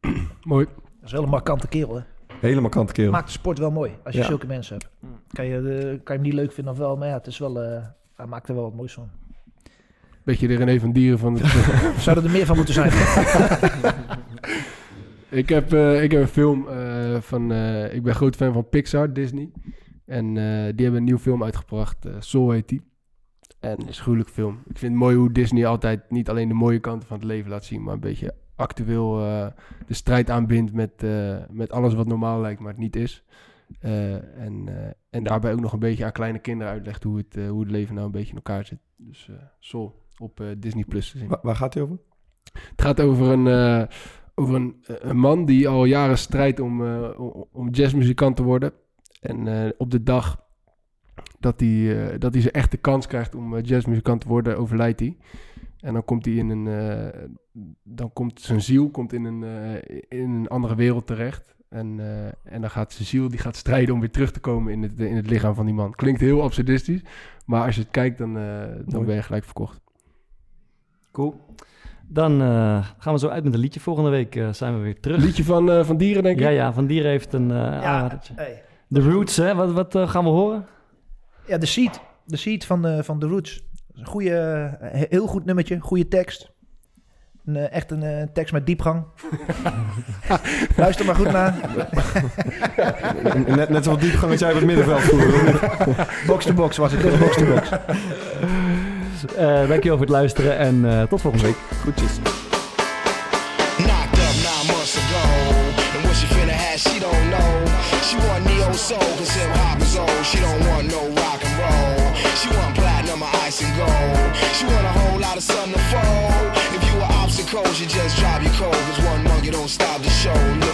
Mooi. Dat is wel een markante kerel, hè? Helemaal kant kerel. Maakt de sport wel mooi, als je Ja. zulke mensen hebt. Kan je, eh, kan je hem niet leuk vinden of wel, maar ja, het is wel... eh, hij maakt er wel wat moois van. Beetje de René van Dieren van het... Zouden er meer van moeten zijn? ik, heb, eh, ik heb een film eh, van... eh, ik ben groot fan van Pixar, Disney. En eh, die hebben een nieuwe film uitgebracht. eh Soul heet die. En een gruwelijke film. Ik vind het mooi hoe Disney altijd niet alleen de mooie kanten van het leven laat zien... maar een beetje actueel eh, de strijd aanbindt met, met alles wat normaal lijkt, maar het niet is. En, en daarbij ook nog een beetje aan kleine kinderen uitlegt hoe het, hoe het leven nou een beetje in elkaar zit. Dus Soul op Disney Plus te zien. Wa- waar gaat hij over? Het gaat over een, over een, een man die al jaren strijdt om, om- om jazzmuzikant te worden. En eh, op de dag dat hij, eh, dat hij zijn echte kans krijgt om eh, jazzmuzikant te worden, overlijdt hij. En dan komt hij in een, eh, dan komt zijn ziel komt in een, eh, in een andere wereld terecht. En, eh, en dan gaat zijn ziel die gaat strijden om weer terug te komen in het, in het lichaam van die man. Klinkt heel absurdistisch, maar als je het kijkt, dan, eh, dan Mooi. ben je gelijk verkocht. Cool. Dan eh, gaan we zo uit met een liedje. Volgende week eh, zijn we weer terug. Liedje van, eh, van dieren, denk ik. Ja, ja, Van Dieren heeft een eh ja, hey. The Roots, hè? Wat, wat eh, gaan we horen? ja, de seed. De seed van, de van The Roots. Een goede, eh, heel goed nummertje, goede tekst. Een, eh, echt een eh, tekst met diepgang. Luister maar goed naar. Net, net zoals diepgang als jij op het middenveld voeren. Box to box was het, dus box to box. Eh dankjewel voor het luisteren en eh, tot volgende week. Goedjes. Neo soul, cause hip hop is old. She don't want no rock and roll. She want platinum or ice and gold. She want a whole lot of sun to fold. If you were obstacles, you just drop your cold. Cause one monkey don't stop the show.